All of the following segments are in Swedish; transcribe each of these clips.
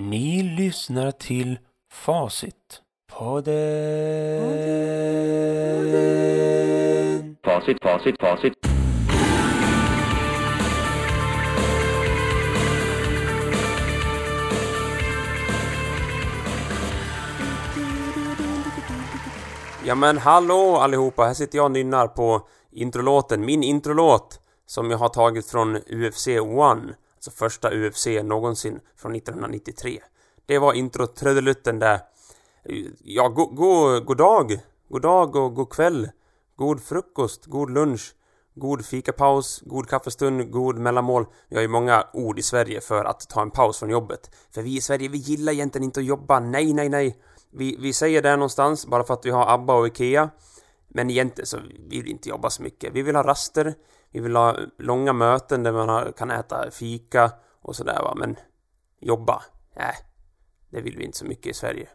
Ni lyssnar till Facit. Podden. Facit, facit, facit. Ja men hallå allihopa, här sitter jag och nynnar på introlåten, min introlåt som jag har tagit från UFC 1, alltså första UFC någonsin från 1993. Det var intro-trudelutten där. Ja, go, go, god dag, god dag och god kväll, god frukost, god lunch, god fikapaus, god kaffestund, god mellanmål. Vi har ju många ord i Sverige för att ta en paus från jobbet. För vi i Sverige, vi gillar egentligen inte att jobba, nej, nej, nej. Vi, vi säger det någonstans bara för att vi har ABBA och IKEA. Men egentligen så vill vi inte jobba så mycket. Vi vill ha raster, vi vill ha långa möten där man har, kan äta fika och sådär va. Men jobba, nej. Det vill vi inte så mycket i Sverige.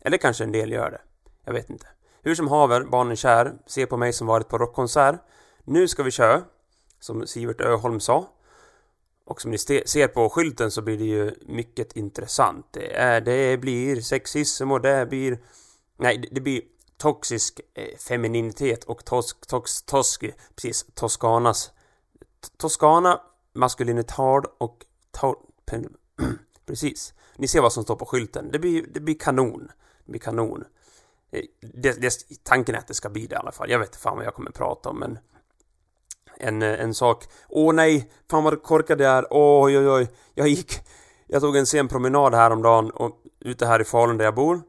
Eller kanske en del gör det. Jag vet inte. Hur som haver, barnen kär, se på mig som varit på rockkonsert. Nu ska vi köra, som Sivert Öholm sa. Och som ni ser på skylten så blir det ju mycket intressant. Det, är, det blir sexism och det blir... Nej, det blir toxisk eh, femininitet och tosk, tox, tosk, precis, Toscanas... Toscana, maskulinitard och... To, pen, precis. Ni ser vad som står på skylten. Det blir, det blir kanon. Det blir kanon. Eh, det, det, tanken är att det ska bli det i alla fall. Jag vet inte fan vad jag kommer prata om men en, eh, en sak. Åh nej, fan vad korkad jag är. Oj, oj, oj. Jag gick... Jag tog en sen promenad häromdagen och ute här i Falun där jag bor.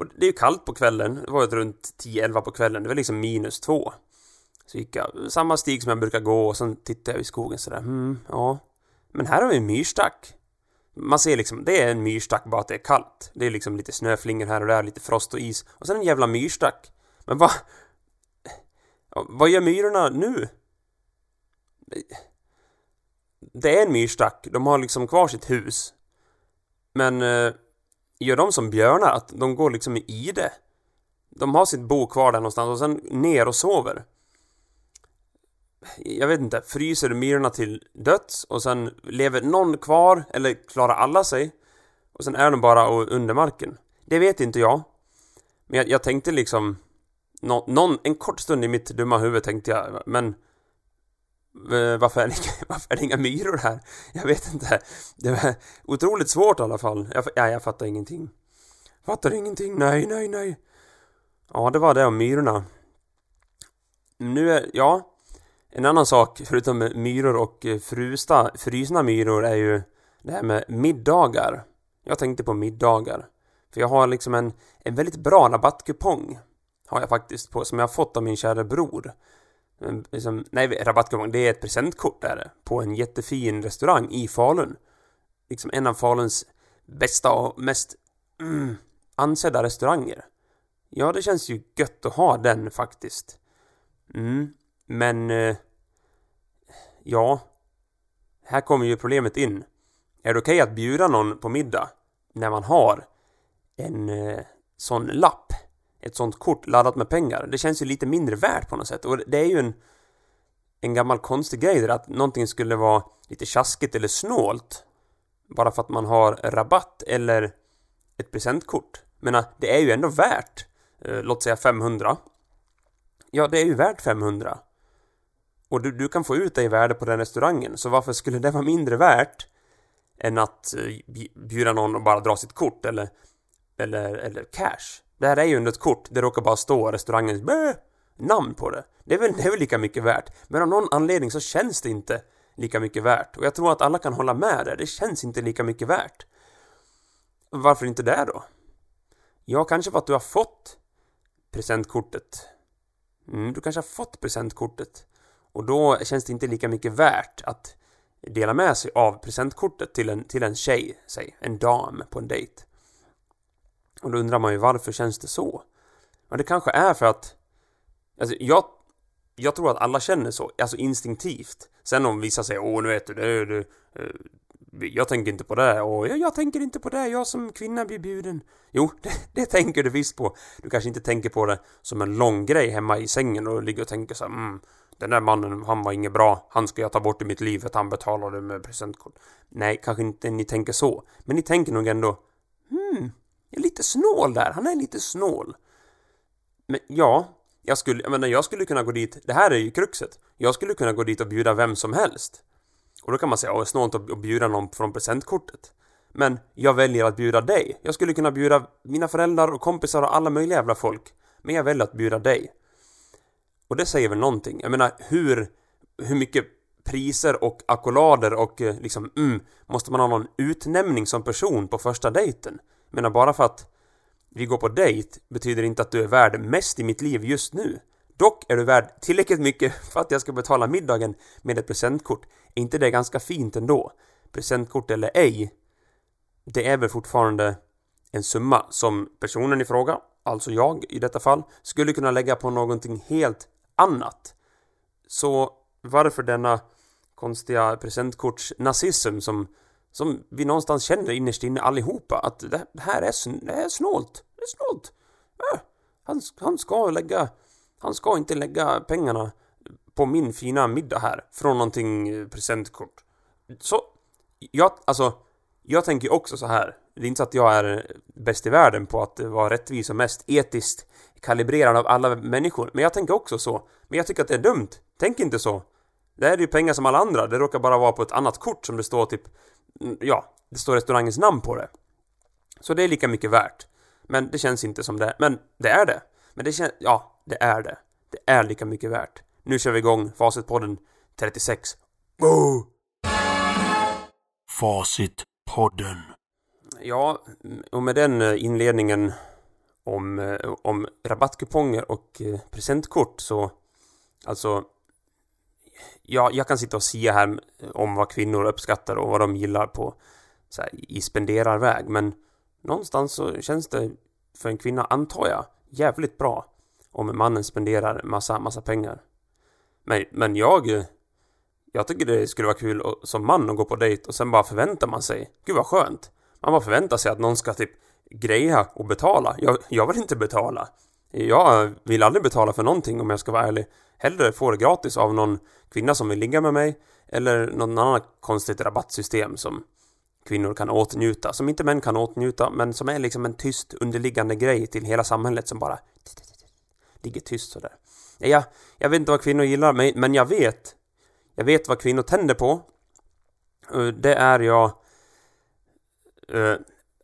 Och det är ju kallt på kvällen. Det var ju runt 10-11 på kvällen. Det var liksom minus två. Så gick jag samma stig som jag brukar gå och sen tittade jag i skogen sådär. Hmm, ja. Men här har vi en myrstack. Man ser liksom, det är en myrstack bara att det är kallt. Det är liksom lite snöflingor här och där, lite frost och is. Och sen en jävla myrstack. Men vad... Vad gör myrorna nu? Det är en myrstack. De har liksom kvar sitt hus. Men eh, gör de som björnar? Att de går liksom i det? De har sitt bo kvar där någonstans och sen ner och sover. Jag vet inte, fryser myrorna till döds och sen lever någon kvar eller klarar alla sig? Och sen är de bara under marken. Det vet inte jag. Men jag, jag tänkte liksom... Nå, någon, en kort stund i mitt dumma huvud tänkte jag, men Eh, varför är, det, varför är det inga myror här? Jag vet inte. Det var otroligt svårt i alla fall. Jag, ja, jag fattar ingenting. Fattar ingenting. Nej, nej, nej. Ja, det var det om myrorna. Nu är, ja. En annan sak, förutom myror och eh, frusta, frysna myror, är ju det här med middagar. Jag tänkte på middagar. För jag har liksom en, en väldigt bra rabattkupong. Har jag faktiskt på, som jag har fått av min kära bror liksom, nej, rabattkupong, det är ett presentkort där på en jättefin restaurang i Falun. Liksom en av Faluns bästa och mest mm, ansedda restauranger. Ja, det känns ju gött att ha den faktiskt. Mm, men... Eh, ja. Här kommer ju problemet in. Är det okej okay att bjuda någon på middag när man har en eh, sån lapp ett sånt kort laddat med pengar. Det känns ju lite mindre värt på något sätt. Och det är ju en, en gammal konstig grej där att någonting skulle vara lite tjaskigt eller snålt bara för att man har rabatt eller ett presentkort. Men äh, det är ju ändå värt, eh, låt säga 500. Ja, det är ju värt 500. Och du, du kan få ut det i värde på den restaurangen, så varför skulle det vara mindre värt än att eh, bjuda någon och bara dra sitt kort eller, eller, eller cash? Det här är ju ändå ett kort, det råkar bara stå restaurangens bö, namn på det. Det är, väl, det är väl lika mycket värt. Men av någon anledning så känns det inte lika mycket värt. Och jag tror att alla kan hålla med där. Det känns inte lika mycket värt. Varför inte det då? Ja, kanske för att du har fått presentkortet. Mm, du kanske har fått presentkortet. Och då känns det inte lika mycket värt att dela med sig av presentkortet till en, till en tjej, säg, en dam på en dejt. Och då undrar man ju varför känns det så? Men det kanske är för att... Alltså, jag, jag tror att alla känner så, alltså instinktivt. Sen om vissa säger åh, nu vet du, det, det, eh, jag tänker inte på det, och jag, jag tänker inte på det, jag som kvinna blir bjuden. Jo, det, det, tänker du visst på. Du kanske inte tänker på det som en lång grej hemma i sängen och ligger och tänker så här, mm, den där mannen, han var inget bra. Han ska jag ta bort i mitt liv för att han betalade med presentkort. Nej, kanske inte ni tänker så. Men ni tänker nog ändå, hmm, är lite snål där. Han är lite snål. Men ja, jag skulle, jag menar, jag skulle kunna gå dit, det här är ju kruxet. Jag skulle kunna gå dit och bjuda vem som helst. Och då kan man säga, åh, snålt att bjuda någon från presentkortet. Men jag väljer att bjuda dig. Jag skulle kunna bjuda mina föräldrar och kompisar och alla möjliga jävla folk. Men jag väljer att bjuda dig. Och det säger väl någonting. Jag menar, hur, hur mycket priser och ackolades och eh, liksom, mm, måste man ha någon utnämning som person på första dejten? Menar, bara för att vi går på dejt betyder inte att du är värd mest i mitt liv just nu. Dock är du värd tillräckligt mycket för att jag ska betala middagen med ett presentkort. Är inte det ganska fint ändå? Presentkort eller ej, det är väl fortfarande en summa som personen i fråga, alltså jag i detta fall, skulle kunna lägga på någonting helt annat. Så varför denna konstiga presentkortsnazism som, som vi någonstans känner innerst inne allihopa att det här är, det är snålt, det är snålt. Äh, han, han ska lägga, han ska inte lägga pengarna på min fina middag här från någonting eh, presentkort. Så, jag, alltså jag tänker också så här. Det är inte så att jag är eh, bäst i världen på att eh, vara rättvis och mest etiskt kalibrerad av alla människor. Men jag tänker också så. Men jag tycker att det är dumt. Tänk inte så. Det här är ju pengar som alla andra. Det råkar bara vara på ett annat kort som det står typ... Mm, ja, det står restaurangens namn på det. Så det är lika mycket värt. Men det känns inte som det. Men det är det. Men det känns... Ja, det är det. Det är lika mycket värt. Nu kör vi igång Facitpodden 36. Go! Facit podden. Ja, och med den eh, inledningen om, eh, om rabattkuponger och eh, presentkort så alltså ja, jag kan sitta och säga här om vad kvinnor uppskattar och vad de gillar på så här, i spenderarväg men någonstans så känns det för en kvinna, antar jag, jävligt bra om mannen spenderar massa, massa pengar. Men, men jag jag tycker det skulle vara kul och, som man att gå på dejt och sen bara förväntar man sig. Gud vad skönt. Man bara förväntar sig att någon ska typ greja och betala. Jag, jag vill inte betala. Jag vill aldrig betala för någonting om jag ska vara ärlig. Hellre få det gratis av någon kvinna som vill ligga med mig eller någon annan konstigt rabattsystem som kvinnor kan åtnjuta. Som inte män kan åtnjuta men som är liksom en tyst underliggande grej till hela samhället som bara ligger tyst sådär. Jag, jag vet inte vad kvinnor gillar men jag vet jag vet vad kvinnor tänder på. Eh, det är jag... Eh,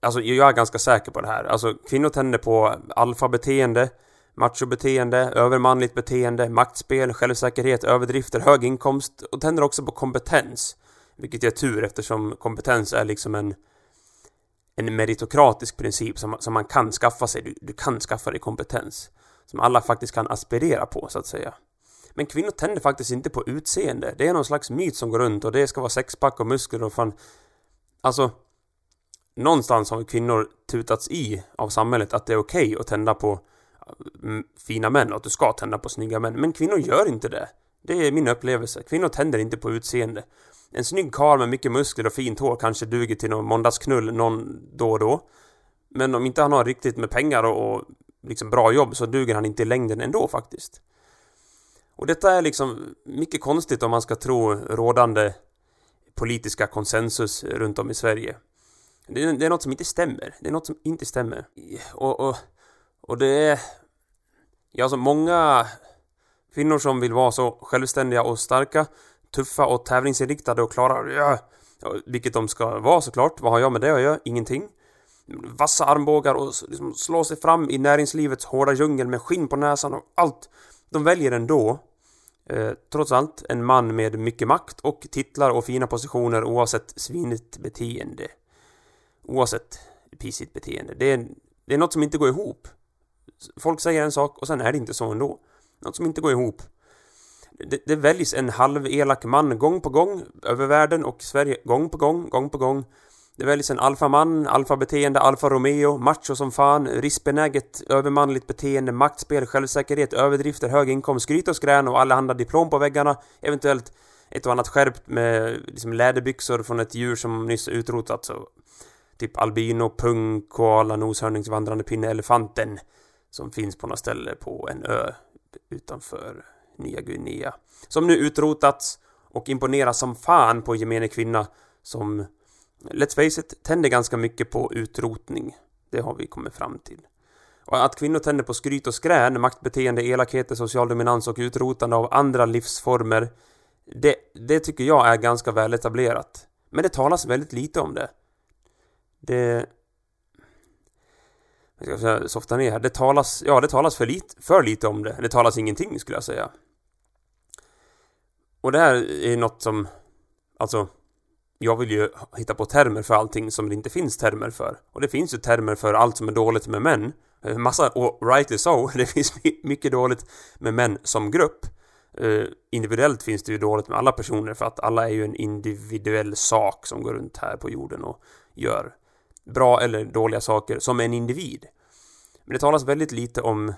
Alltså, jag är ganska säker på det här. Alltså, kvinnor tänder på alfabeteende, machobeteende, övermanligt beteende, maktspel, självsäkerhet, överdrifter, hög inkomst och tänder också på kompetens. Vilket är tur eftersom kompetens är liksom en en meritokratisk princip som, som man kan skaffa sig. Du, du kan skaffa dig kompetens. Som alla faktiskt kan aspirera på, så att säga. Men kvinnor tänder faktiskt inte på utseende. Det är någon slags myt som går runt och det ska vara sexpack och muskler och fan... Alltså... Någonstans har kvinnor tutats i av samhället att det är okej okay att tända på mm, fina män och att du ska tända på snygga män. Men kvinnor gör inte det. Det är min upplevelse. Kvinnor tänder inte på utseende. En snygg karl med mycket muskler och fint hår kanske duger till någon måndagsknull någon då och då. Men om inte han har riktigt med pengar och, och liksom bra jobb så duger han inte i längden ändå faktiskt. Och detta är liksom mycket konstigt om man ska tro rådande politiska konsensus runt om i Sverige. Det är, det är något som inte stämmer. Det är något som inte stämmer. Och, och, och det är... Ja, alltså många kvinnor som vill vara så självständiga och starka, tuffa och tävlingsinriktade och klara... Ja, vilket de ska vara såklart. Vad har jag med det att göra? Ingenting. Vassa armbågar och liksom slå sig fram i näringslivets hårda djungel med skinn på näsan och allt. De väljer ändå, eh, trots allt, en man med mycket makt och titlar och fina positioner oavsett svinigt beteende. Oavsett pissigt beteende. Det är, det är något som inte går ihop. Folk säger en sak och sen är det inte så ändå. Något som inte går ihop. Det, det väljs en halvelak man gång på gång över världen och Sverige gång på gång, gång på gång det väljs en alfaman, alfabeteende, alfa Romeo, macho som fan, riskbenäget, övermanligt beteende, maktspel, självsäkerhet, överdrifter, hög inkomst, skryt och skrän och allehanda diplom på väggarna. Eventuellt ett och annat skärpt med liksom läderbyxor från ett djur som nyss utrotats. Typ albino, pung, koala, noshörningsvandrande pinne, elefanten. Som finns på något ställe på en ö utanför Nya Guinea. Som nu utrotats och imponerar som fan på gemene kvinna som, let's face it, tänder ganska mycket på utrotning. Det har vi kommit fram till. Och att kvinnor tänder på skryt och skrän, maktbeteende, elakheter, social dominans och utrotande av andra livsformer, det, det tycker jag är ganska väl etablerat. Men det talas väldigt lite om det. Det... Jag ska softa ner här. Det talas, ja det talas för lite, för lite om det. Det talas ingenting skulle jag säga. Och det här är något som, alltså, jag vill ju hitta på termer för allting som det inte finns termer för. Och det finns ju termer för allt som är dåligt med män. Eh, massa, och rightly so, det finns mycket dåligt med män som grupp. Uh, individuellt finns det ju dåligt med alla personer för att alla är ju en individuell sak som går runt här på jorden och gör bra eller dåliga saker som en individ. Men det talas väldigt lite om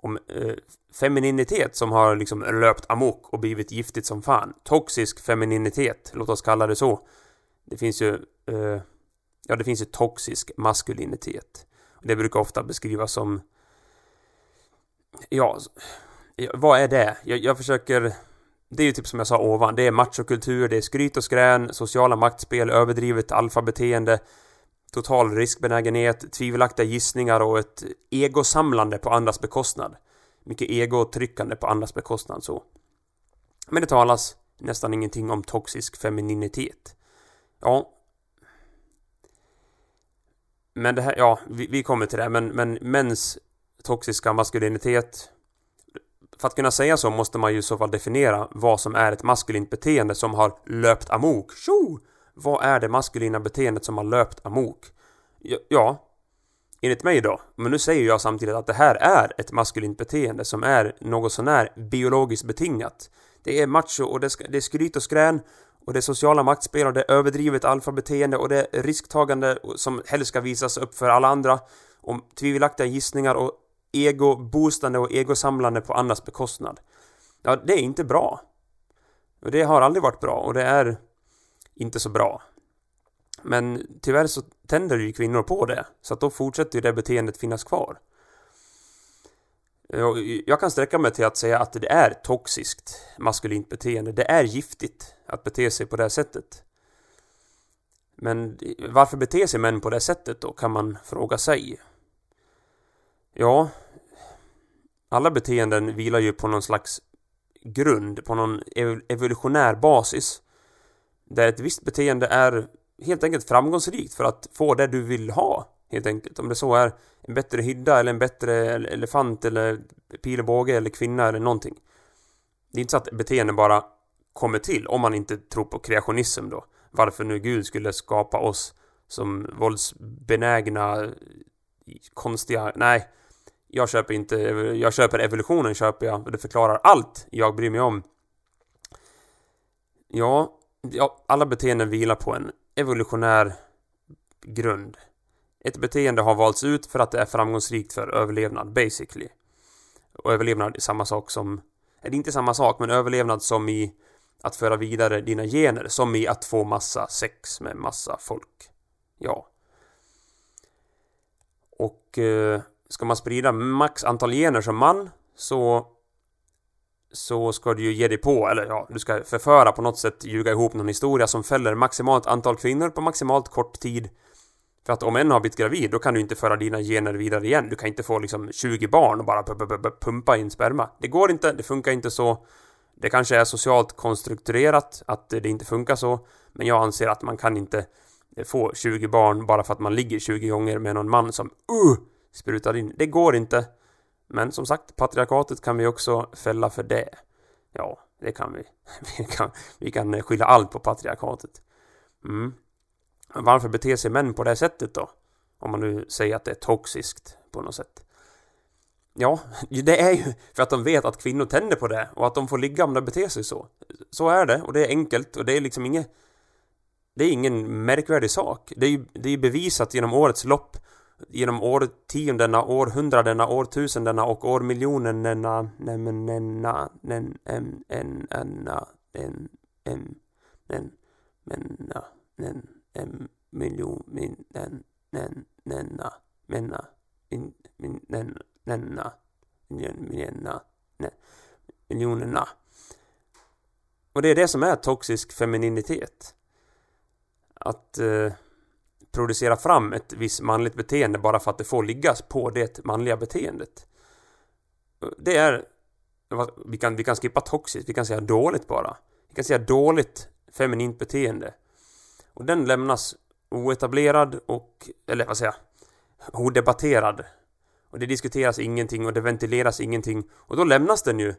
om eh, femininitet som har liksom löpt amok och blivit giftigt som fan. Toxisk femininitet, låt oss kalla det så. Det finns ju eh, ja, det finns ju toxisk maskulinitet. Det brukar ofta beskrivas som ja, vad är det? Jag, jag försöker... Det är ju typ som jag sa ovan, det är machokultur, det är skryt och skrän, sociala maktspel, överdrivet alfabeteende, total riskbenägenhet, tvivelaktiga gissningar och ett egosamlande på andras bekostnad. Mycket egotryckande på andras bekostnad så. Men det talas nästan ingenting om toxisk femininitet. Ja. Men det här, ja, vi, vi kommer till det, men, men mäns toxiska maskulinitet för att kunna säga så måste man ju i så fall definiera vad som är ett maskulint beteende som har löpt amok. Tjo! Vad är det maskulina beteendet som har löpt amok? Ja, enligt mig då. Men nu säger jag samtidigt att det här är ett maskulint beteende som är något sånär biologiskt betingat. Det är macho och det, är skryt och skrän och det är sociala maktspel och det är överdrivet alfabeteende och det är risktagande som helst ska visas upp för alla andra. Om tvivelaktiga gissningar och ego-boostande och egosamlande på andras bekostnad. Ja, det är inte bra. Och det har aldrig varit bra och det är inte så bra. Men tyvärr så tänder ju kvinnor på det, så att då fortsätter ju det beteendet finnas kvar. Jag kan sträcka mig till att säga att det är toxiskt maskulint beteende. Det är giftigt att bete sig på det sättet. Men varför beter sig män på det sättet då, kan man fråga sig. Ja, alla beteenden vilar ju på någon slags grund, på någon evolutionär basis. Där ett visst beteende är helt enkelt framgångsrikt för att få det du vill ha. Helt enkelt. Om det så är en bättre hydda eller en bättre elefant eller pil och båge eller kvinna eller någonting. Det är inte så att beteende bara kommer till om man inte tror på kreationism då. Varför nu Gud skulle skapa oss som våldsbenägna konstiga... Nej, jag köper inte, jag köper evolutionen köper jag och det förklarar allt jag bryr mig om. Ja, ja, alla beteenden vilar på en evolutionär grund. Ett beteende har valts ut för att det är framgångsrikt för överlevnad, basically. Och överlevnad är samma sak som... Är det inte samma sak, men överlevnad som i att föra vidare dina gener, som i att få massa sex med massa folk. Ja. Och... Eh, ska man sprida max antal gener som man så så ska du ju ge dig på, eller ja, du ska förföra på något sätt, ljuga ihop någon historia som fäller maximalt antal kvinnor på maximalt kort tid. För att om en har blivit gravid, då kan du inte föra dina gener vidare igen. Du kan inte få liksom 20 barn och bara pumpa in sperma. Det går inte, det funkar inte så. Det kanske är socialt konstrukturerat att det inte funkar så. Men jag anser att man kan inte få 20 barn bara för att man ligger 20 gånger med någon man som uh, sprutar in. Det går inte. Men som sagt, patriarkatet kan vi också fälla för det. Ja, det kan vi. Vi kan, vi kan skylla allt på patriarkatet. Mm. Varför beter sig män på det sättet då? Om man nu säger att det är toxiskt på något sätt. Ja, det är ju för att de vet att kvinnor tänder på det och att de får ligga om de beter sig så. Så är det och det är enkelt och det är liksom inget... Det är ingen märkvärdig sak. Det är ju det är bevisat genom årets lopp genom årtiondena, århundradena, årtusendena och årmiljonerna nen en en enna en en nen menna nen en miljon min nen nen nenna menna min min nen nenna miljonerna. Och det är det som är toxisk femininitet. Att eh, producera fram ett visst manligt beteende bara för att det får liggas på det manliga beteendet. Det är... Vi kan, vi kan skippa toxiskt, vi kan säga dåligt bara. Vi kan säga dåligt feminint beteende. Och den lämnas oetablerad och, eller vad säger jag, odebatterad. Och det diskuteras ingenting och det ventileras ingenting. Och då lämnas den ju,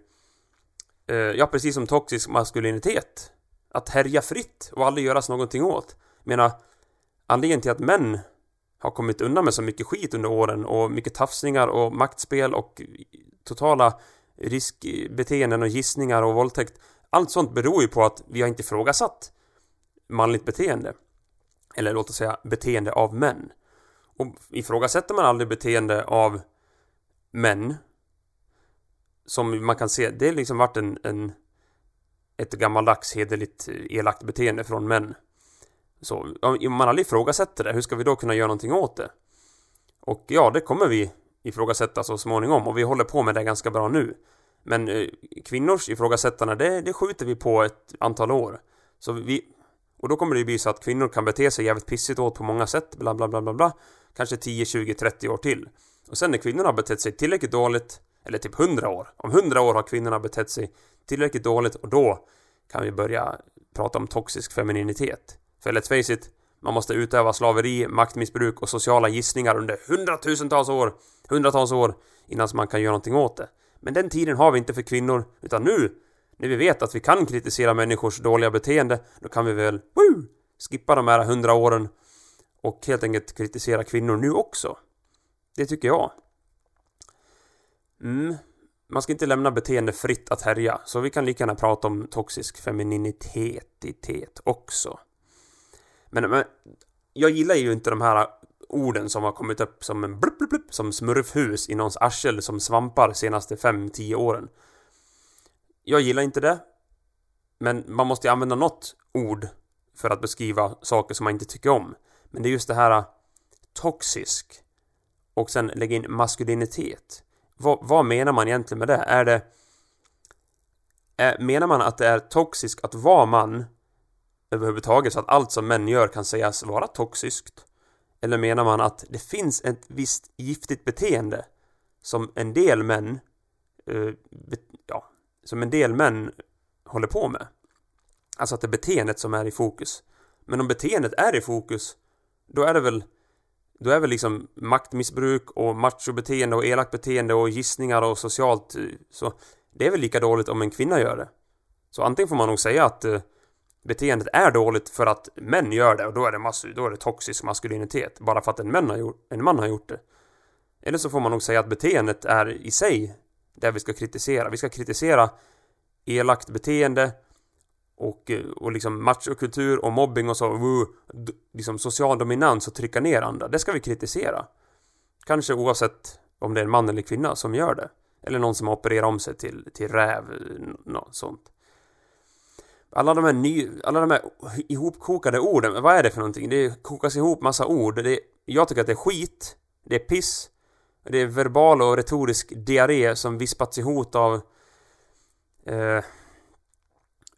eh, ja precis som toxisk maskulinitet. Att härja fritt och aldrig göras någonting åt. Jag menar, anledningen till att män har kommit undan med så mycket skit under åren och mycket tafsningar och maktspel och totala riskbeteenden och gissningar och våldtäkt. Allt sånt beror ju på att vi har inte ifrågasatt manligt beteende. Eller låt oss säga beteende av män. Och ifrågasätter man aldrig beteende av män som man kan se, det har liksom varit en, en ett gammaldags hederligt elakt beteende från män. Så om man aldrig ifrågasätter det, hur ska vi då kunna göra någonting åt det? Och ja, det kommer vi ifrågasätta så småningom och vi håller på med det ganska bra nu. Men eh, kvinnors ifrågasättande, det, det skjuter vi på ett antal år. Så vi... Och då kommer det ju bli så att kvinnor kan bete sig jävligt pissigt åt på många sätt, bla bla bla bla bla. Kanske 10, 20, 30 år till. Och sen när kvinnorna har betett sig tillräckligt dåligt, eller typ 100 år. Om 100 år har kvinnorna betett sig tillräckligt dåligt och då kan vi börja prata om toxisk femininitet. För let's face it, man måste utöva slaveri, maktmissbruk och sociala gissningar under hundratusentals år, hundratals år innan man kan göra någonting åt det. Men den tiden har vi inte för kvinnor, utan nu, när vi vet att vi kan kritisera människors dåliga beteende, då kan vi väl, woo, skippa de här hundra åren och helt enkelt kritisera kvinnor nu också. Det tycker jag. Mm. Man ska inte lämna beteende fritt att härja, så vi kan lika gärna prata om toxisk femininitet också. Men, men jag gillar ju inte de här orden som har kommit upp som en blup, blup, blup, som smurfhus i någons arsel som svampar senaste 5-10 åren. Jag gillar inte det. Men man måste ju använda något ord för att beskriva saker som man inte tycker om. Men det är just det här äh, toxisk och sen lägga in maskulinitet. Vad, vad menar man egentligen med det? Är det... Är, menar man att det är toxisk att vara man överhuvudtaget så att allt som män gör kan sägas vara toxiskt? Eller menar man att det finns ett visst giftigt beteende som en del män eh, ja, som en del män håller på med? Alltså att det är beteendet som är i fokus. Men om beteendet är i fokus, då är det väl då är väl liksom maktmissbruk och machobeteende och elakt beteende och gissningar och socialt eh, så det är väl lika dåligt om en kvinna gör det. Så antingen får man nog säga att eh, beteendet är dåligt för att män gör det och då är det, mass då är det toxisk maskulinitet bara för att en, man har gjort, en man har gjort det. Eller så får man nog säga att beteendet är i sig det vi ska kritisera. Vi ska kritisera elakt beteende och, eh, och liksom machokultur och mobbing och så, uh, liksom social dominans och trycka ner andra. Det ska vi kritisera. Kanske oavsett om det är en man eller kvinna som gör det. Eller någon som har opererat om sig till, till räv, eh, något sånt. Alla de här ny, alla de här ihopkokade orden, vad är det för någonting? Det kokas ihop massa ord. Det, jag tycker att det är skit, det är piss, det är verbal och retorisk diarré som vispats ihop av eh,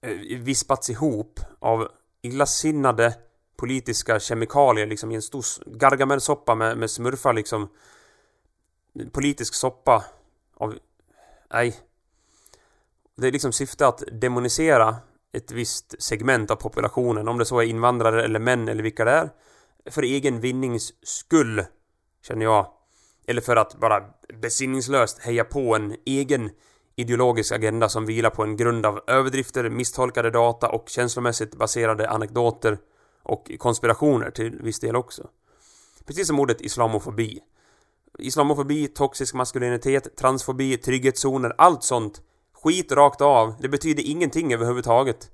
eh vispats ihop av illasinnade politiska kemikalier liksom i en stor gargamelsoppa med, med smurfar liksom politisk soppa av nej det är liksom syfte att demonisera ett visst segment av populationen, om det så är invandrare eller män eller vilka det är, för egen vinnings skull, känner jag. Eller för att bara besinningslöst heja på en egen ideologisk agenda som vilar på en grund av överdrifter, misstolkade data och känslomässigt baserade anekdoter och konspirationer till viss del också. Precis som ordet islamofobi. Islamofobi, toxisk maskulinitet, transfobi, trygghetszoner, allt sånt Skit rakt av. Det betyder ingenting överhuvudtaget.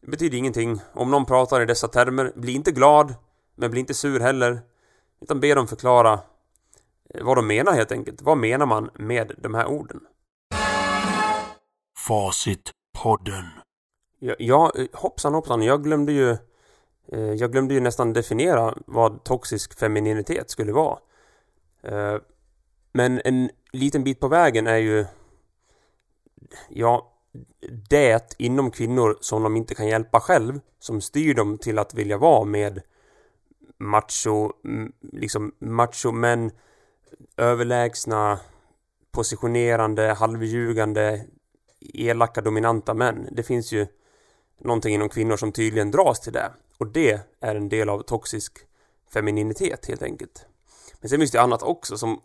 Det betyder ingenting. Om någon pratar i dessa termer, bli inte glad, men bli inte sur heller. Utan be dem förklara eh, vad de menar helt enkelt. Vad menar man med de här orden? Facitpodden. Ja, ja, eh, hoppsan hoppsan, jag glömde ju eh, jag glömde ju nästan definiera vad toxisk femininitet skulle vara. Men en liten bit på vägen är ju ja, det inom kvinnor som de inte kan hjälpa själv, som styr dem till att vilja vara med macho, liksom liksom machomän, överlägsna, positionerande, halvljugande, elaka, dominanta män. Det finns ju någonting inom kvinnor som tydligen dras till det. Och det är en del av toxisk femininitet helt enkelt. Men sen finns det annat också som,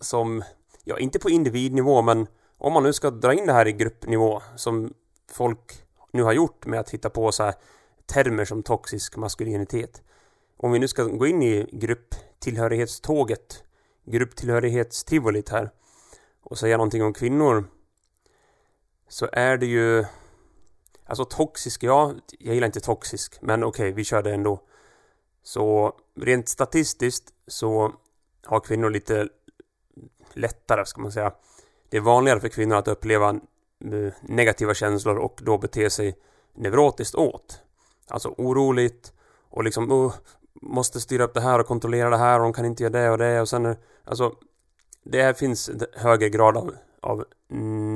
som, ja inte på individnivå men om man nu ska dra in det här i gruppnivå som folk nu har gjort med att hitta på så här termer som toxisk maskulinitet. Om vi nu ska gå in i grupptillhörighetståget, grupptillhörighetstivolit här och säga någonting om kvinnor så är det ju Alltså toxisk, ja, jag gillar inte toxisk, men okej, okay, vi kör det ändå. Så rent statistiskt så har kvinnor lite lättare, ska man säga. Det är vanligare för kvinnor att uppleva eh, negativa känslor och då bete sig neurotiskt åt. Alltså oroligt och liksom oh, måste styra upp det här och kontrollera det här och de kan inte göra det och det och sen alltså det finns högre grad av, av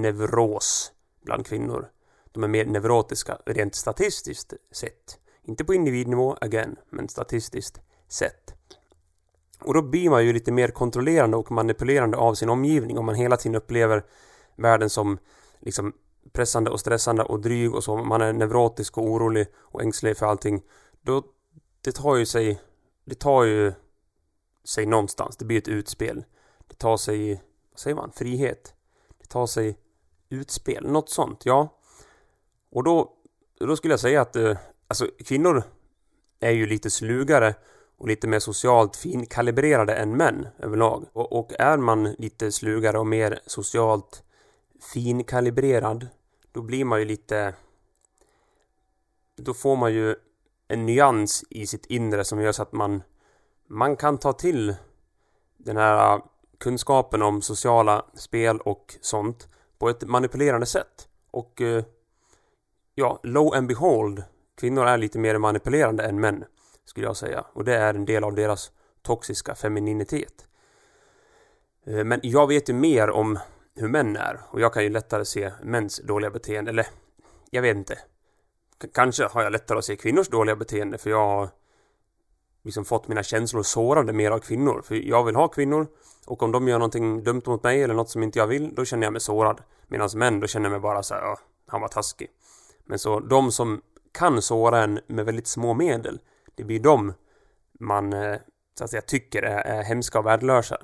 neuros bland kvinnor. De är mer neurotiska rent statistiskt sett. Inte på individnivå, again, men statistiskt sett. Och då blir man ju lite mer kontrollerande och manipulerande av sin omgivning om man hela tiden upplever världen som liksom pressande och stressande och dryg och så. Man är neurotisk och orolig och ängslig för allting. Då, det tar ju sig, det tar ju sig någonstans. Det blir ett utspel. Det tar sig, vad säger man, frihet. Det tar sig utspel, något sånt, ja. Och då, då skulle jag säga att eh, alltså kvinnor är ju lite slugare och lite mer socialt finkalibrerade än män överlag. Och, och är man lite slugare och mer socialt finkalibrerad då blir man ju lite... Då får man ju en nyans i sitt inre som gör så att man man kan ta till den här kunskapen om sociala spel och sånt på ett manipulerande sätt. Och eh, ja, low and behold, kvinnor är lite mer manipulerande än män, skulle jag säga. Och det är en del av deras toxiska femininitet. Eh, men jag vet ju mer om hur män är och jag kan ju lättare se mäns dåliga beteende, eller jag vet inte. K kanske har jag lättare att se kvinnors dåliga beteende för jag har liksom fått mina känslor sårade mer av kvinnor. För jag vill ha kvinnor och om de gör någonting dumt mot mig eller något som inte jag vill, då känner jag mig sårad. Medan män, då känner jag mig bara så här, ja, han var taskig. Men så de som kan såra en med väldigt små medel, det blir de man eh, så att säga tycker är, är hemska och värdelösa.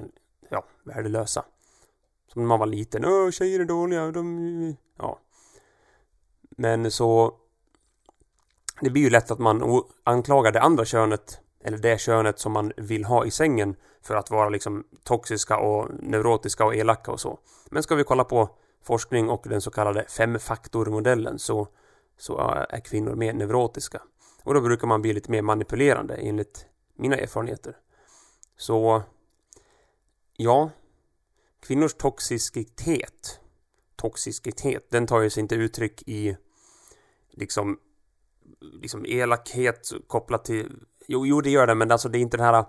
Ja, värdelösa. Som när man var liten. Åh, tjejer är dåliga. De... Ja. Men så... Det blir ju lätt att man anklagar det andra könet eller det könet som man vill ha i sängen för att vara liksom toxiska och neurotiska och elaka och så. Men ska vi kolla på forskning och den så kallade femfaktormodellen så så eh, är kvinnor mer neurotiska. Och då brukar man bli lite mer manipulerande enligt mina erfarenheter. Så ja, kvinnors toxicitet toxicitet, den tar ju sig inte uttryck i liksom liksom elakhet kopplat till jo, jo det gör det men alltså det är inte den här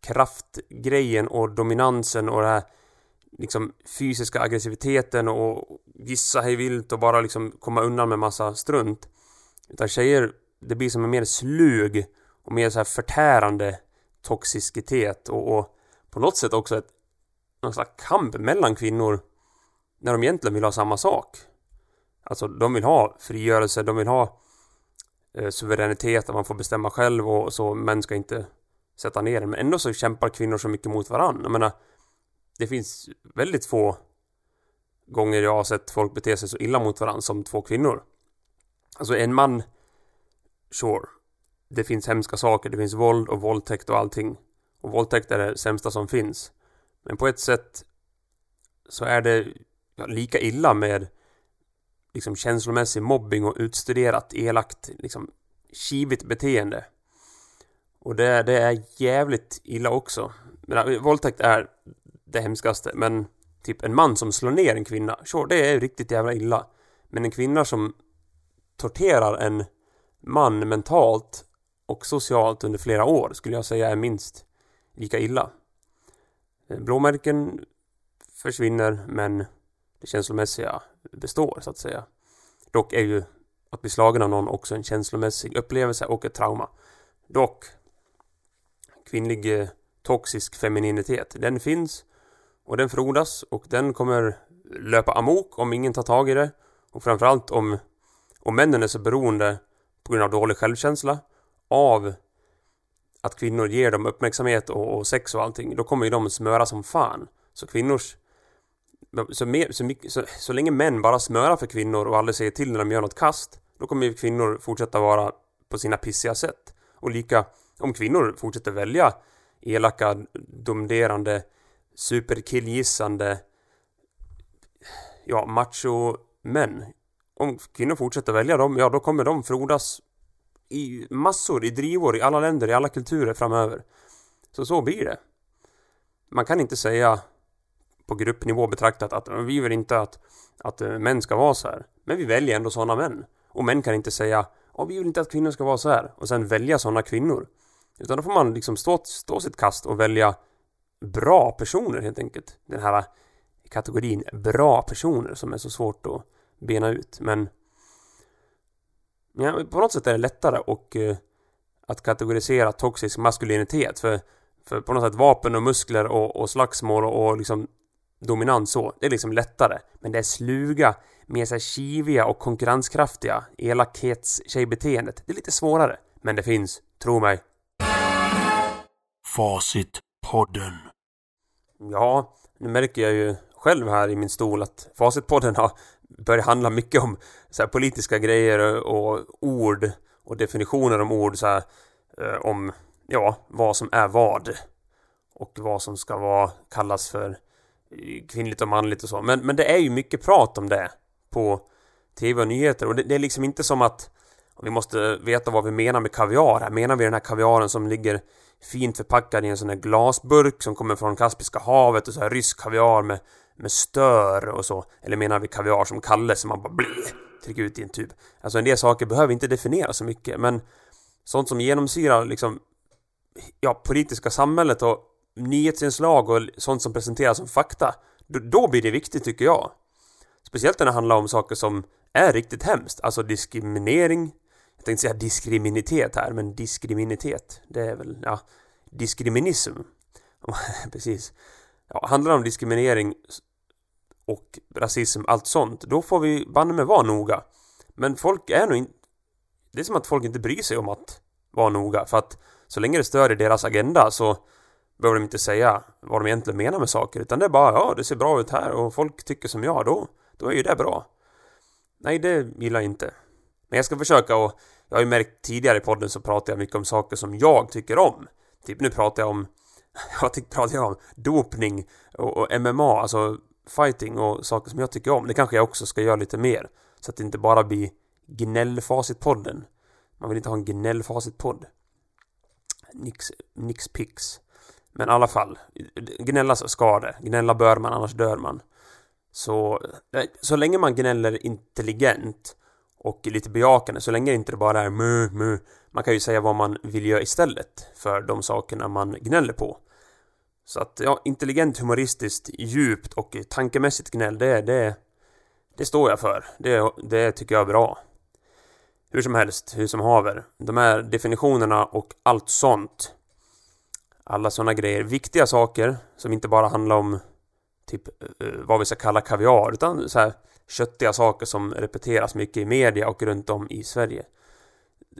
kraftgrejen och dominansen och det här liksom fysiska aggressiviteten och gissa hej vilt och bara liksom komma undan med massa strunt. Utan tjejer, det blir som en mer slug och mer så här förtärande toxicitet och, och på något sätt också ett någon slags kamp mellan kvinnor när de egentligen vill ha samma sak. Alltså de vill ha frigörelse, de vill ha eh, suveränitet, att man får bestämma själv och så, män ska inte sätta ner den. Men ändå så kämpar kvinnor så mycket mot varandra. Jag menar, det finns väldigt få gånger jag har sett folk bete sig så illa mot varandra som två kvinnor. Alltså en man, sure. Det finns hemska saker, det finns våld och våldtäkt och allting. Och våldtäkt är det sämsta som finns. Men på ett sätt så är det ja, lika illa med liksom känslomässig mobbing och utstuderat elakt liksom kivigt beteende. Och det, det är jävligt illa också. Men våldtäkt är det hemskaste. Men typ en man som slår ner en kvinna, sure, det är riktigt jävla illa. Men en kvinna som torterar en man mentalt och socialt under flera år skulle jag säga är minst lika illa. Eh, blåmärken försvinner men det känslomässiga består, så att säga. Dock är ju att bli slagen av någon också en känslomässig upplevelse och ett trauma. Dock, kvinnlig eh, toxisk femininitet, den finns och den frodas och den kommer löpa amok om ingen tar tag i det. Och framförallt om, om männen är så beroende på grund av dålig självkänsla av att kvinnor ger dem uppmärksamhet och, och sex och allting, då kommer ju de smöra som fan. Så kvinnors... Så, mer, så, mycket, så, så länge män bara smörar för kvinnor och aldrig säger till när de gör något kast, då kommer ju kvinnor fortsätta vara på sina pissiga sätt. Och lika, om kvinnor fortsätter välja elaka, domderande, superkillgissande, ja, macho-män. Om kvinnor fortsätter välja dem, ja då kommer de frodas i massor, i drivor, i alla länder, i alla kulturer framöver. Så så blir det. Man kan inte säga på gruppnivå betraktat att vi vill inte att, att eh, män ska vara så här. Men vi väljer ändå sådana män. Och män kan inte säga att vi vill inte att kvinnor ska vara så här. Och sen välja sådana kvinnor. Utan då får man liksom stå, stå sitt kast och välja bra personer helt enkelt. Den här kategorin bra personer som är så svårt att bena ut. Men ja, på något sätt är det lättare och, uh, att kategorisera toxisk maskulinitet. För, för på något sätt vapen och muskler och, och slagsmål och, och liksom dominans så, det är liksom lättare. Men det är sluga, mer så kiviga och konkurrenskraftiga elakhets-tjejbeteendet. Det är lite svårare. Men det finns, tro mig. Facitpodden. Ja, nu märker jag ju själv här i min stol att Facitpodden har Börjar handla mycket om så här, politiska grejer och ord och definitioner om ord så här, eh, om ja, vad som är vad och vad som ska vara kallas för eh, kvinnligt och manligt och så. Men, men det är ju mycket prat om det på tv och nyheter och det, det är liksom inte som att vi måste veta vad vi menar med kaviar. Menar vi den här kaviaren som ligger fint förpackad i en sån här glasburk som kommer från Kaspiska havet och så här rysk kaviar med, med stör och så. Eller menar vi kaviar som Kalle som man bara bli trycker ut i en tub. Alltså en del saker behöver inte definieras så mycket men sånt som genomsyrar liksom ja, politiska samhället och nyhetsinslag och sånt som presenteras som fakta. Då, då blir det viktigt tycker jag. Speciellt när det handlar om saker som är riktigt hemskt. Alltså diskriminering, jag tänkte säga diskriminitet här, men diskriminitet, det är väl, ja, diskriminism. Precis. Ja, handlar det om diskriminering och rasism, allt sånt, då får vi banne med vara noga. Men folk är nog inte... Det är som att folk inte bryr sig om att vara noga, för att så länge det stör i deras agenda så behöver de inte säga vad de egentligen menar med saker, utan det är bara ja, det ser bra ut här och folk tycker som jag, då, då är ju det bra. Nej, det gillar jag inte. Men jag ska försöka och jag har ju märkt tidigare i podden så pratar jag mycket om saker som jag tycker om. Typ nu pratar jag om vad pratar jag om? Dopning och, och, MMA, alltså fighting och saker som jag tycker om. Det kanske jag också ska göra lite mer. Så att det inte bara blir gnällfacitpodden. Man vill inte ha en gnällfacitpodd. Nix, nix pix. Men i alla fall, gnälla ska det. Gnälla bör man, annars dör man. Så, så länge man gnäller intelligent och lite bejakande så länge det inte bara är mu, mu. Man kan ju säga vad man vill göra istället för de sakerna man gnäller på. Så att ja, intelligent, humoristiskt, djupt och tankemässigt gnäll, det, det, det står jag för. Det, det tycker jag är bra. Hur som helst, hur som haver. De här definitionerna och allt sånt. Alla sådana grejer. Viktiga saker som inte bara handlar om typ eh, vad vi ska kalla kaviar utan så här köttiga saker som repeteras mycket i media och runt om i Sverige.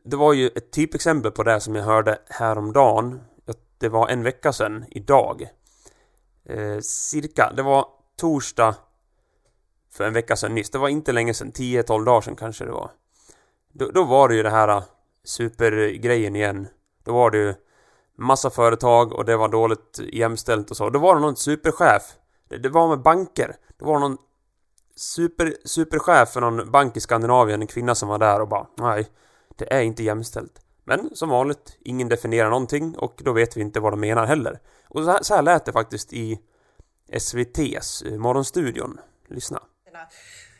Det var ju ett typexempel på det som jag hörde häromdagen. Det var en vecka sedan, idag. Eh, cirka, det var torsdag för en vecka sedan nyss. Det var inte länge sedan, 10-12 dagar sedan kanske det var. Då, då var det ju det här eh, supergrejen igen. Då var det ju massa företag och det var dåligt jämställt och så. Då var det någon superchef. Det, det var med banker. Det var någon super, superchef för någon bank i Skandinavien, en kvinna som var där och bara nej, det är inte jämställt. Men som vanligt, ingen definierar någonting och då vet vi inte vad de menar heller. Och så här, så här lät det faktiskt i SVT's eh, Morgonstudion. Lyssna.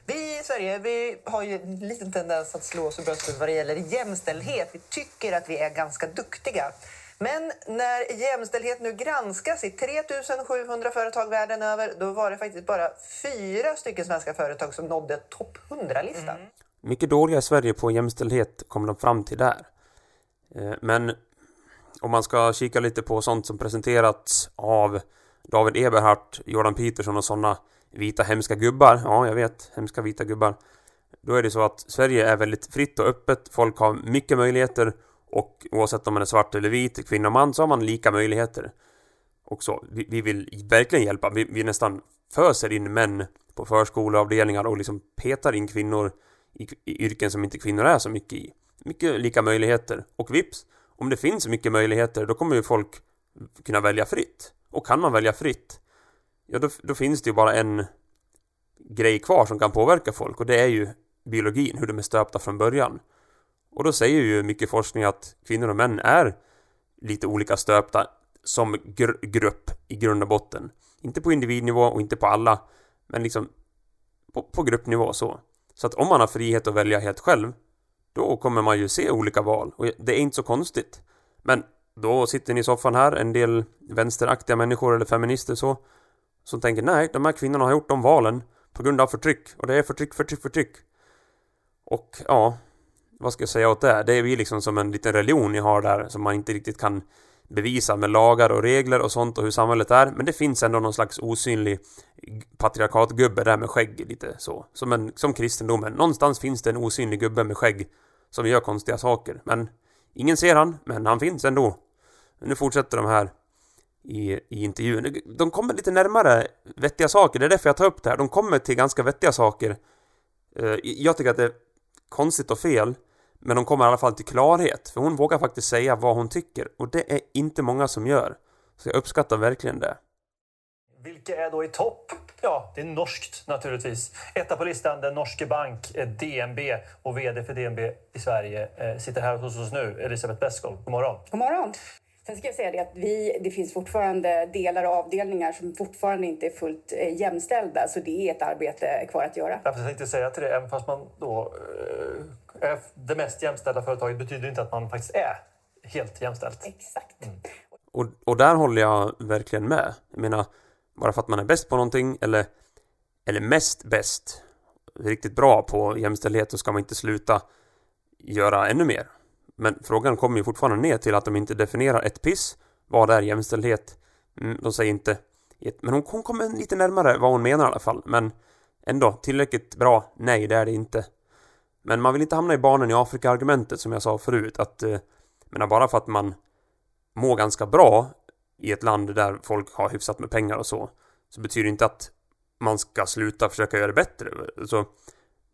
Vi i Sverige vi har ju en liten tendens att slå oss i bröstet vad det gäller jämställdhet. Vi tycker att vi är ganska duktiga. Men när jämställdhet nu granskas i 3700 företag världen över då var det faktiskt bara fyra stycken svenska företag som nådde topp 100-listan. Mycket dåliga i Sverige på jämställdhet kom de fram till där. Eh, men om man ska kika lite på sånt som presenterats av David Eberhardt, Jordan Peterson och sådana vita hemska gubbar. Ja, jag vet. Hemska vita gubbar. Då är det så att Sverige är väldigt fritt och öppet. Folk har mycket möjligheter och oavsett om man är svart eller vit, kvinna och man, så har man lika möjligheter. Och så. Vi, vi vill verkligen hjälpa. Vi, vi nästan föser in män på förskoleavdelningar och liksom petar in kvinnor i, i yrken som inte kvinnor är så mycket i. Mycket lika möjligheter. Och vips, om det finns mycket möjligheter, då kommer ju folk kunna välja fritt. Och kan man välja fritt, ja då, då finns det ju bara en grej kvar som kan påverka folk och det är ju biologin, hur de är stöpta från början. Och då säger ju mycket forskning att kvinnor och män är lite olika stöpta som gr grupp i grund och botten. Inte på individnivå och inte på alla, men liksom på, på gruppnivå så. Så att om man har frihet att välja helt själv, då kommer man ju se olika val och det är inte så konstigt. Men då sitter ni i soffan här, en del vänsteraktiga människor eller feminister så, som tänker nej, de här kvinnorna har gjort de valen på grund av förtryck och det är förtryck, förtryck, förtryck. Och ja, vad ska jag säga åt det? Det är vi liksom som en liten religion ni har där som man inte riktigt kan bevisa med lagar och regler och sånt och hur samhället är. Men det finns ändå någon slags osynlig patriarkatgubbe där med skägg lite så. Som, en, som kristendomen. Någonstans finns det en osynlig gubbe med skägg som gör konstiga saker. Men ingen ser han, men han finns ändå. Nu fortsätter de här i, i intervjun. De kommer lite närmare vettiga saker. Det är därför jag tar upp det här. De kommer till ganska vettiga saker. Eh, jag tycker att det är konstigt och fel. Men de kommer i alla fall till klarhet. För hon vågar faktiskt säga vad hon tycker. Och det är inte många som gör. Så jag uppskattar verkligen det. Vilka är då i topp? Ja, det är norskt naturligtvis. Etta på listan, den norske bank eh, DNB och VD för DNB i Sverige eh, sitter här hos oss nu, Elisabeth Beskow. God morgon. God morgon. Sen ska jag säga det att vi, det finns fortfarande delar och avdelningar som fortfarande inte är fullt eh, jämställda, så det är ett arbete kvar att göra. Jag tänkte säga till det, även fast man då eh, är det mest jämställda företaget betyder inte att man faktiskt är helt jämställt. Exakt. Och, och där håller jag verkligen med. Jag menar, bara för att man är bäst på någonting eller, eller mest bäst, riktigt bra på jämställdhet, så ska man inte sluta göra ännu mer. Men frågan kommer ju fortfarande ner till att de inte definierar ett piss. Vad är jämställdhet? Mm, de säger inte... Men hon, hon kommer lite närmare vad hon menar i alla fall. Men ändå, tillräckligt bra? Nej, det är det inte. Men man vill inte hamna i barnen i Afrika-argumentet som jag sa förut. Att, eh, menar bara för att man mår ganska bra i ett land där folk har hyfsat med pengar och så. Så betyder det inte att man ska sluta försöka göra det bättre. Så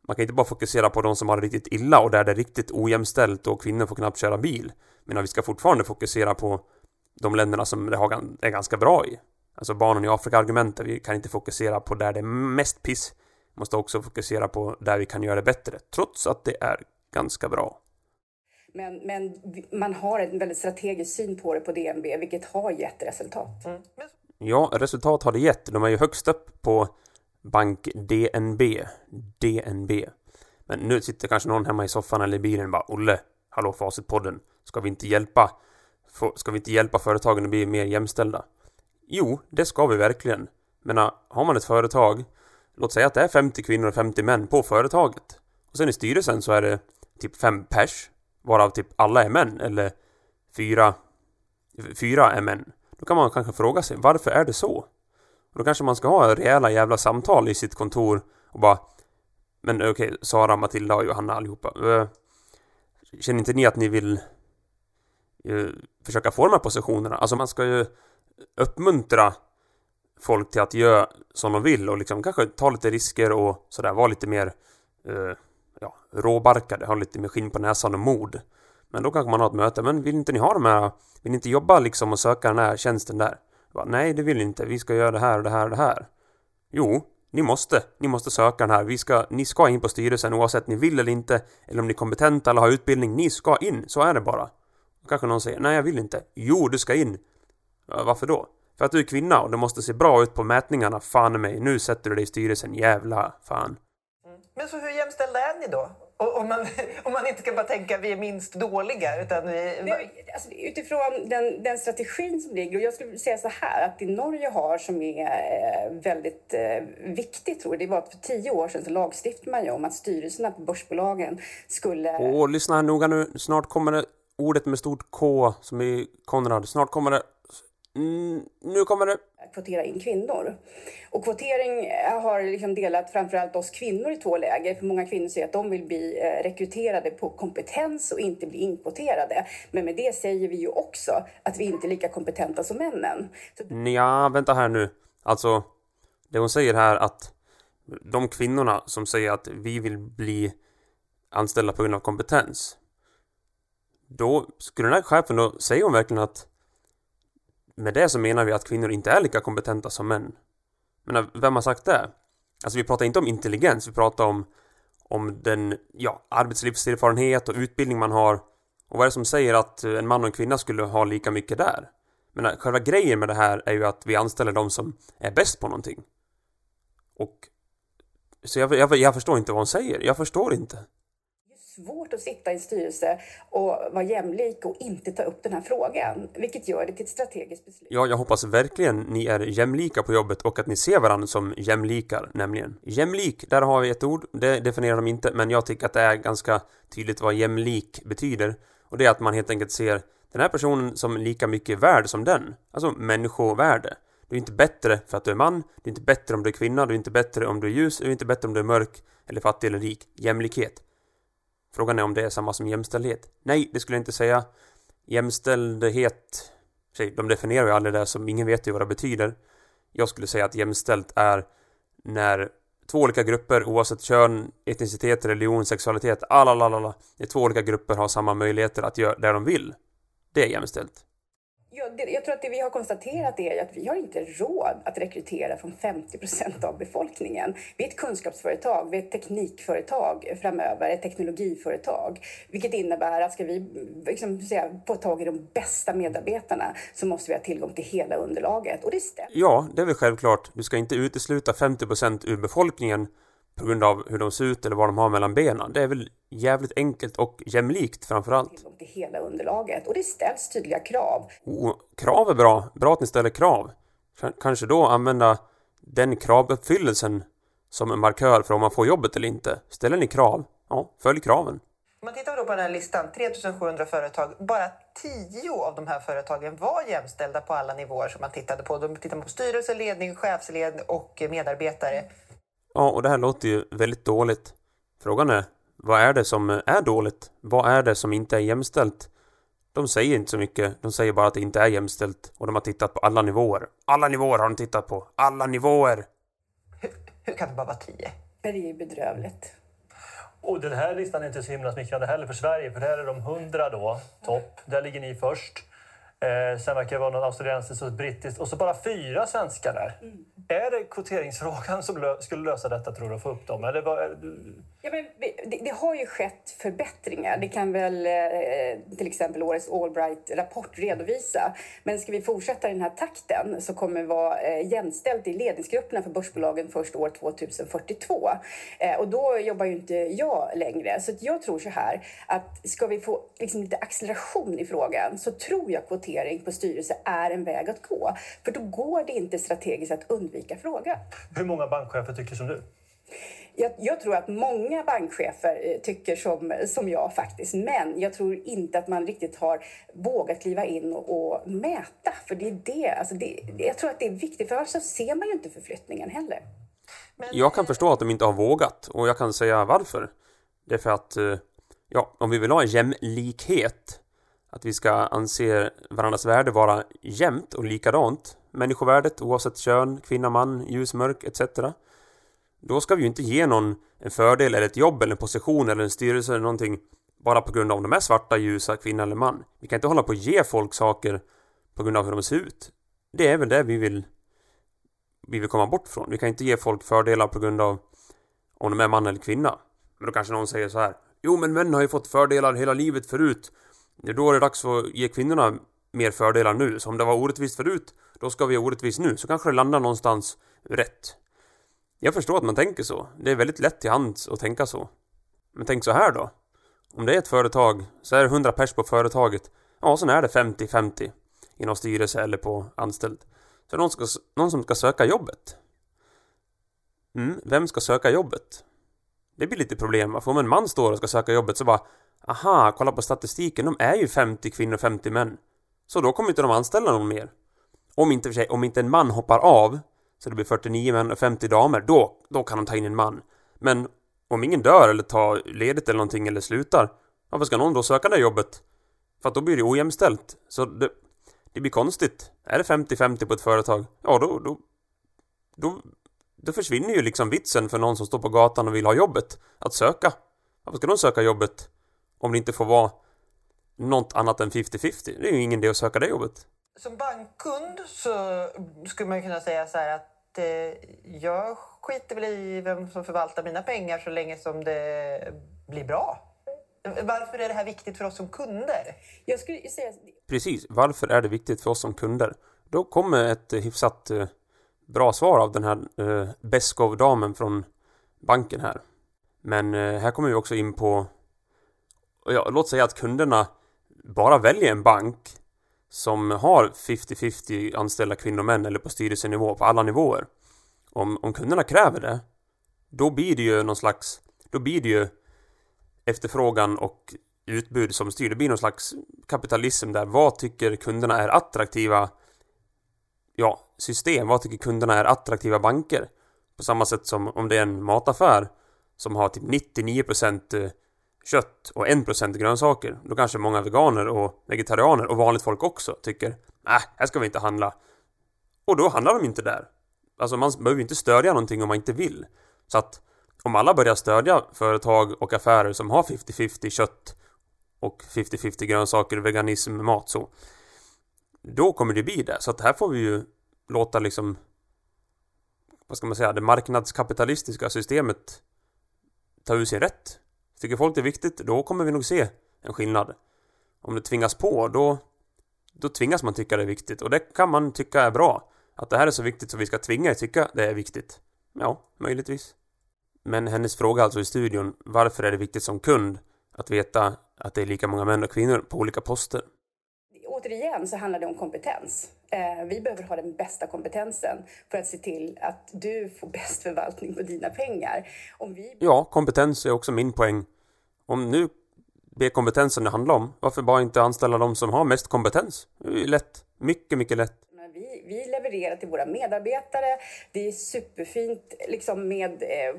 man kan inte bara fokusera på de som har det riktigt illa och där det är riktigt ojämställt och kvinnor får knappt köra bil. Men vi ska fortfarande fokusera på de länderna som det är ganska bra i. Alltså barnen i Afrika-argumentet, vi kan inte fokusera på där det är mest piss. Vi måste också fokusera på där vi kan göra det bättre, trots att det är ganska bra. Men, men man har en väldigt strategisk syn på det på DNB, vilket har gett resultat. Ja, resultat har det gett. De är ju högst upp på bank DNB. DNB. Men nu sitter kanske någon hemma i soffan eller i bilen och bara Olle, hallå Facitpodden. Ska vi inte hjälpa Ska vi inte hjälpa företagen att bli mer jämställda? Jo, det ska vi verkligen. Men äh, har man ett företag, låt säga att det är 50 kvinnor och 50 män på företaget. Och sen i styrelsen så är det typ fem pers, varav typ alla är män, eller fyra, fyra är män. Då kan man kanske fråga sig, varför är det så? Och då kanske man ska ha rejäla jävla samtal i sitt kontor och bara Men okej, Sara, Matilda och Johanna allihopa. Eh, känner inte ni att ni vill eh, försöka få de här positionerna? Alltså man ska ju uppmuntra folk till att göra som de vill och liksom kanske ta lite risker och sådär, vara lite mer eh, råbarkade, har lite mer skinn på näsan och mod. Men då kanske man har ett möte, men vill inte ni ha de här, vill ni inte jobba liksom och söka den här tjänsten där? Bara, Nej, det vill ni inte, vi ska göra det här och det här och det här. Jo, ni måste, ni måste söka den här, vi ska, ni ska in på styrelsen oavsett ni vill eller inte, eller om ni är kompetenta eller har utbildning, ni ska in, så är det bara. Kanske någon säger, nej jag vill inte. Jo, du ska in. Ja, varför då? För att du är kvinna och det måste se bra ut på mätningarna, fan i mig. Nu sätter du dig i styrelsen, jävla fan. Mm. Men så hur jämställda är ni då? Och, om, man, om man inte ska bara tänka vi är minst dåliga utan vi... Nej, alltså, utifrån den, den strategin som ligger, och jag skulle säga så här att det Norge har som är eh, väldigt eh, viktigt tror jag, det var att för tio år sedan så lagstiftade man ju om att styrelserna på börsbolagen skulle... Åh, lyssna här noga nu. Snart kommer det ordet med stort K som i Konrad. Snart kommer det... Mm, nu kommer det... kvotera in kvinnor. Och kvotering har liksom delat framförallt oss kvinnor i två läger. För många kvinnor säger att de vill bli eh, rekryterade på kompetens och inte bli inkvoterade. Men med det säger vi ju också att vi inte är lika kompetenta som männen. Så Ja, vänta här nu. Alltså, det hon säger här att de kvinnorna som säger att vi vill bli anställda på grund av kompetens. Då skulle den här chefen då, säger hon verkligen att med det så menar vi att kvinnor inte är lika kompetenta som män. Men vem har sagt det? Alltså vi pratar inte om intelligens, vi pratar om om den, ja, arbetslivserfarenhet och utbildning man har. Och vad är det som säger att en man och en kvinna skulle ha lika mycket där? Men äh, själva grejen med det här är ju att vi anställer de som är bäst på någonting. Och... Så jag, jag, jag förstår inte vad hon säger. Jag förstår inte svårt att sitta i en styrelse och vara jämlik och inte ta upp den här frågan. Vilket gör det till ett strategiskt beslut. Ja, jag hoppas verkligen ni är jämlika på jobbet och att ni ser varandra som jämlikar, nämligen. Jämlik, där har vi ett ord. Det definierar de inte, men jag tycker att det är ganska tydligt vad jämlik betyder. Och det är att man helt enkelt ser den här personen som lika mycket värd som den. Alltså människovärde. Du är inte bättre för att du är man, du är inte bättre om du är kvinna, du är inte bättre om du är ljus, du är inte bättre om du är mörk, eller fattig eller rik. Jämlikhet. Frågan är om det är samma som jämställdhet. Nej, det skulle jag inte säga. Jämställdhet... De definierar ju aldrig det som ingen vet ju vad det betyder. Jag skulle säga att jämställt är när två olika grupper oavsett kön, etnicitet, religion, sexualitet, alla, la, när två olika grupper har samma möjligheter att göra det de vill. Det är jämställt. Ja, det, jag tror att det vi har konstaterat är att vi har inte råd att rekrytera från 50 procent av befolkningen. Vi är ett kunskapsföretag, vi är ett teknikföretag framöver, ett teknologiföretag. Vilket innebär att ska vi liksom, säga, få tag i de bästa medarbetarna så måste vi ha tillgång till hela underlaget. Och det stämmer. Ja, det är väl självklart. Du ska inte utesluta 50 procent ur befolkningen på grund av hur de ser ut eller vad de har mellan benen. Det är väl jävligt enkelt och jämlikt framförallt. Tillgång till hela underlaget och det ställs tydliga krav. Oh, krav är bra. Bra att ni ställer krav. K kanske då använda den kravuppfyllelsen som en markör för om man får jobbet eller inte. Ställer ni krav? Ja, följ kraven. Om man tittar då på den här listan, 3700 företag, bara 10 av de här företagen var jämställda på alla nivåer som man tittade på. De tittade på styrelse, ledning, chefsled och medarbetare. Ja, och det här låter ju väldigt dåligt. Frågan är, vad är det som är dåligt? Vad är det som inte är jämställt? De säger inte så mycket, de säger bara att det inte är jämställt och de har tittat på alla nivåer. Alla nivåer har de tittat på. Alla nivåer! Hur, hur kan det bara vara 10? Det är ju bedrövligt. Och den här listan är inte så himla smickrande heller för Sverige, för här är de 100 då, topp. Där ligger ni först. Eh, sen verkar det vara någon australiensiskt och brittiskt och så bara fyra svenskar där. Mm. Är det kvoteringsfrågan som lö skulle lösa detta tror du, att få upp dem? Eller vad, ja, men det, det, har ju skett förbättringar. Det kan väl eh, till exempel årets Allbright-rapport redovisa. Men ska vi fortsätta i den här takten så kommer det vara eh, jämställt i ledningsgrupperna för börsbolagen först år 2042. Eh, och då jobbar ju inte jag längre. Så jag tror så här att ska vi få liksom, lite acceleration i frågan så tror jag kvotering på styrelse är en väg att gå. För då går det inte strategiskt att undvika frågan. Hur många bankchefer tycker som du? Jag, jag, tror att många bankchefer eh, tycker som, som jag faktiskt. Men jag tror inte att man riktigt har vågat kliva in och, och mäta. För det är det, alltså det, jag tror att det är viktigt. För annars så ser man ju inte förflyttningen heller. Men... Jag kan förstå att de inte har vågat. Och jag kan säga varför. Det är för att, eh, ja, om vi vill ha jämlikhet. Att vi ska anse varandras värde vara jämnt och likadant. Människovärdet oavsett kön, kvinna, man, ljus, mörk etc. Då ska vi ju inte ge någon en fördel eller ett jobb eller en position eller en styrelse eller någonting bara på grund av om de är svarta, ljusa, kvinna eller man. Vi kan inte hålla på att ge folk saker på grund av hur de ser ut. Det är väl det vi vill vi vill komma bort från. Vi kan inte ge folk fördelar på grund av om de är man eller kvinna. Men då kanske någon säger så här. Jo, men män har ju fått fördelar hela livet förut. Då är det dags att ge kvinnorna mer fördelar nu. Så om det var orättvist förut, då ska vi ha orättvist nu. Så kanske det landar någonstans rätt. Jag förstår att man tänker så. Det är väldigt lätt till hands att tänka så. Men tänk så här då. Om det är ett företag, så är det 100 pers på företaget. Ja, sen är det 50-50 i någon styrelse eller på anställd. Så är det någon, ska, någon som ska söka jobbet. Mm, vem ska söka jobbet? Det blir lite problem. För om en man står och ska söka jobbet så bara Aha, kolla på statistiken. De är ju 50 kvinnor och 50 män. Så då kommer inte de anställa någon mer. Om inte, för sig, om inte en man hoppar av så det blir 49 män och 50 damer, då, då kan de ta in en man. Men om ingen dör eller tar ledigt eller någonting eller slutar, varför ska någon då söka det jobbet? För att då blir det ojämställt. Så det, det blir konstigt. Är det 50-50 på ett företag, ja då, då, då, då försvinner ju liksom vitsen för någon som står på gatan och vill ha jobbet att söka. Varför ska de söka jobbet om det inte får vara något annat än 50-50? Det är ju ingen idé att söka det jobbet. Som bankkund så skulle man kunna säga så här att eh, jag skiter väl i vem som förvaltar mina pengar så länge som det blir bra. Varför är det här viktigt för oss som kunder? Jag skulle säga... Precis, varför är det viktigt för oss som kunder? Då kommer ett hyfsat eh, bra svar av den här eh, Beskov-damen från banken här. Men eh, här kommer vi också in på... Ja, låt säga att kunderna bara väljer en bank som har 50-50 anställda kvinnor och män eller på styrelsenivå på alla nivåer. Om, om kunderna kräver det, då blir det ju någon slags... Då blir det ju efterfrågan och utbud som styr. Det blir någon slags kapitalism där. Vad tycker kunderna är attraktiva ja, system? Vad tycker kunderna är attraktiva banker? På samma sätt som om det är en mataffär som har typ 99% kött och 1% grönsaker. Då kanske många veganer och vegetarianer och vanligt folk också tycker Nej, här ska vi inte handla. Och då handlar de inte där. Alltså man behöver inte stödja någonting om man inte vill. Så att om alla börjar stödja företag och affärer som har 50-50 kött och 50-50 grönsaker, veganism, mat så. Då kommer det bli det. Så att här får vi ju låta liksom vad ska man säga, det marknadskapitalistiska systemet ta ur sin rätt. Tycker folk det är viktigt, då kommer vi nog se en skillnad. Om det tvingas på, då, då tvingas man tycka det är viktigt. Och det kan man tycka är bra. Att det här är så viktigt så vi ska tvinga er tycka det är viktigt. Ja, möjligtvis. Men hennes fråga alltså i studion, varför är det viktigt som kund att veta att det är lika många män och kvinnor på olika poster? Återigen så handlar det om kompetens. Eh, vi behöver ha den bästa kompetensen för att se till att du får bäst förvaltning på dina pengar. Om vi... Ja, kompetens är också min poäng. Om nu det är kompetensen det handlar om, varför bara inte anställa de som har mest kompetens? Det är lätt. Mycket, mycket lätt. Vi, vi levererar till våra medarbetare. Det är superfint liksom med eh,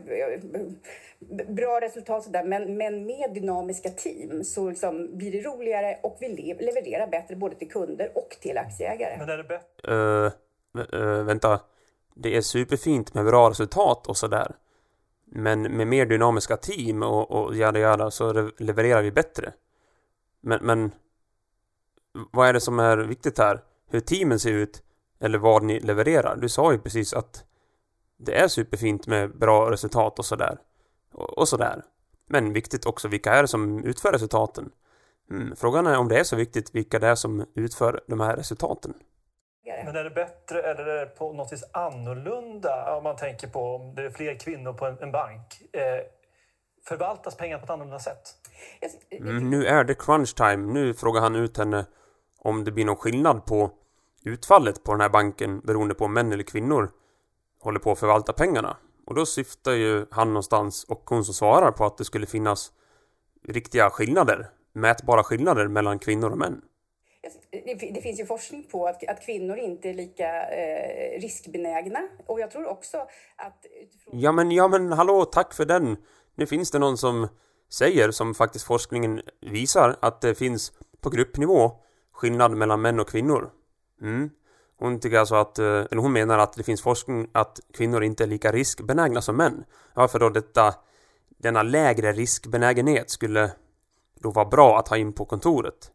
bra resultat sådär. Men, men med dynamiska team så liksom blir det roligare och vi le levererar bättre både till kunder och till aktieägare. Men är det bättre? Uh, uh, vänta. Det är superfint med bra resultat och sådär. Men med mer dynamiska team och, och jada jada så levererar vi bättre. Men, men vad är det som är viktigt här? Hur teamen ser ut eller vad ni levererar. Du sa ju precis att det är superfint med bra resultat och sådär. Och, och sådär. Men viktigt också, vilka är det som utför resultaten? Mm, frågan är om det är så viktigt vilka det är som utför de här resultaten. Men är det bättre eller är det på något vis annorlunda om man tänker på om det är fler kvinnor på en, en bank? Eh, förvaltas pengar på ett annorlunda sätt? Mm, nu är det crunch time. Nu frågar han ut henne om det blir någon skillnad på utfallet på den här banken beroende på om män eller kvinnor håller på att förvalta pengarna. Och då syftar ju han någonstans och hon som svarar på att det skulle finnas riktiga skillnader, mätbara skillnader mellan kvinnor och män. Det finns ju forskning på att, att kvinnor inte är lika eh, riskbenägna och jag tror också att... Utifrån... Ja men, ja men hallå, tack för den! Nu finns det någon som säger, som faktiskt forskningen visar, att det finns på gruppnivå skillnad mellan män och kvinnor. Mm. Hon tycker alltså att, eh, eller hon menar att det finns forskning att kvinnor inte är lika riskbenägna som män. Varför då detta, denna lägre riskbenägenhet skulle då vara bra att ha in på kontoret.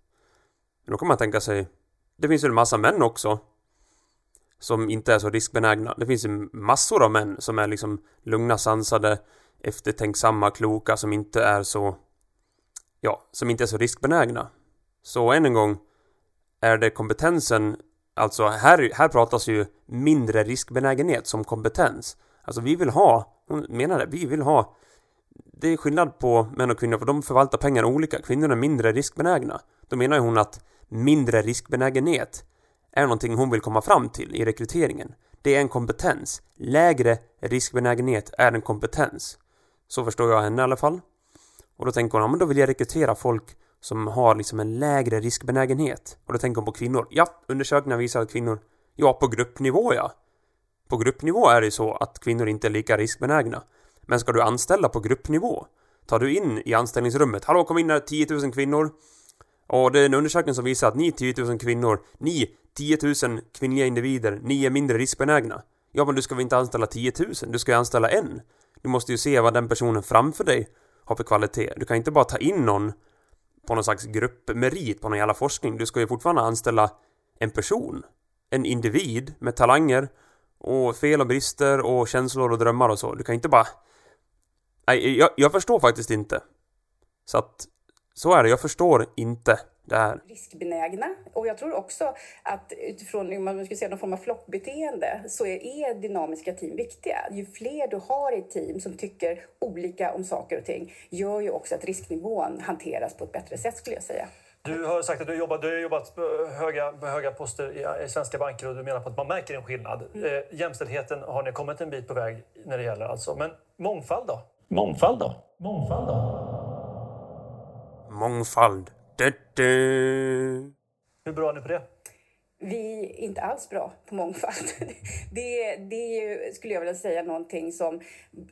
Men då kan man tänka sig, det finns ju en massa män också som inte är så riskbenägna. Det finns ju massor av män som är liksom lugna, sansade, eftertänksamma, kloka, som inte är så, ja, som inte är så riskbenägna. Så än en gång, är det kompetensen Alltså här, här pratas ju mindre riskbenägenhet som kompetens. Alltså vi vill ha, hon menar det, vi vill ha det är skillnad på män och kvinnor för de förvaltar pengar olika. Kvinnor är mindre riskbenägna. Då menar ju hon att mindre riskbenägenhet är någonting hon vill komma fram till i rekryteringen. Det är en kompetens. Lägre riskbenägenhet är en kompetens. Så förstår jag henne i alla fall. Och då tänker hon, ja men då vill jag rekrytera folk som har liksom en lägre riskbenägenhet. Och då tänker hon på kvinnor. Ja, undersökningar visar att kvinnor, ja på gruppnivå ja. På gruppnivå är det ju så att kvinnor inte är lika riskbenägna. Men ska du anställa på gruppnivå? Tar du in i anställningsrummet, hallå kom in här 10 000 kvinnor. Och det är en undersökning som visar att ni 10 000 kvinnor, ni 10 000 kvinnliga individer, ni är mindre riskbenägna. Ja men du ska väl inte anställa 10 000, du ska ju anställa en. Du måste ju se vad den personen framför dig har för kvalitet. Du kan inte bara ta in någon på någon slags gruppmerit på någon jävla forskning. Du ska ju fortfarande anställa en person. En individ med talanger och fel och brister och känslor och drömmar och så. Du kan inte bara... Nej, jag, jag förstår faktiskt inte. Så att... Så är det, jag förstår inte det här. riskbenägna. Och jag tror också att utifrån om man ska säga någon form av flockbeteende så är, är dynamiska team viktiga. Ju fler du har i ett team som tycker olika om saker och ting gör ju också att risknivån hanteras på ett bättre sätt skulle jag säga. Du har sagt att du, jobbat, du har jobbat på höga, höga poster i, i svenska banker och du menar på att man märker en skillnad. Eh, jämställdheten har ni kommit en bit på väg när det gäller alltså. Men mångfald då? Mångfald då? Mångfald då? Mångfald. Du, du. Hur bra är ni på det? Vi är inte alls bra på mångfald. Det, det är ju, skulle jag vilja säga, någonting som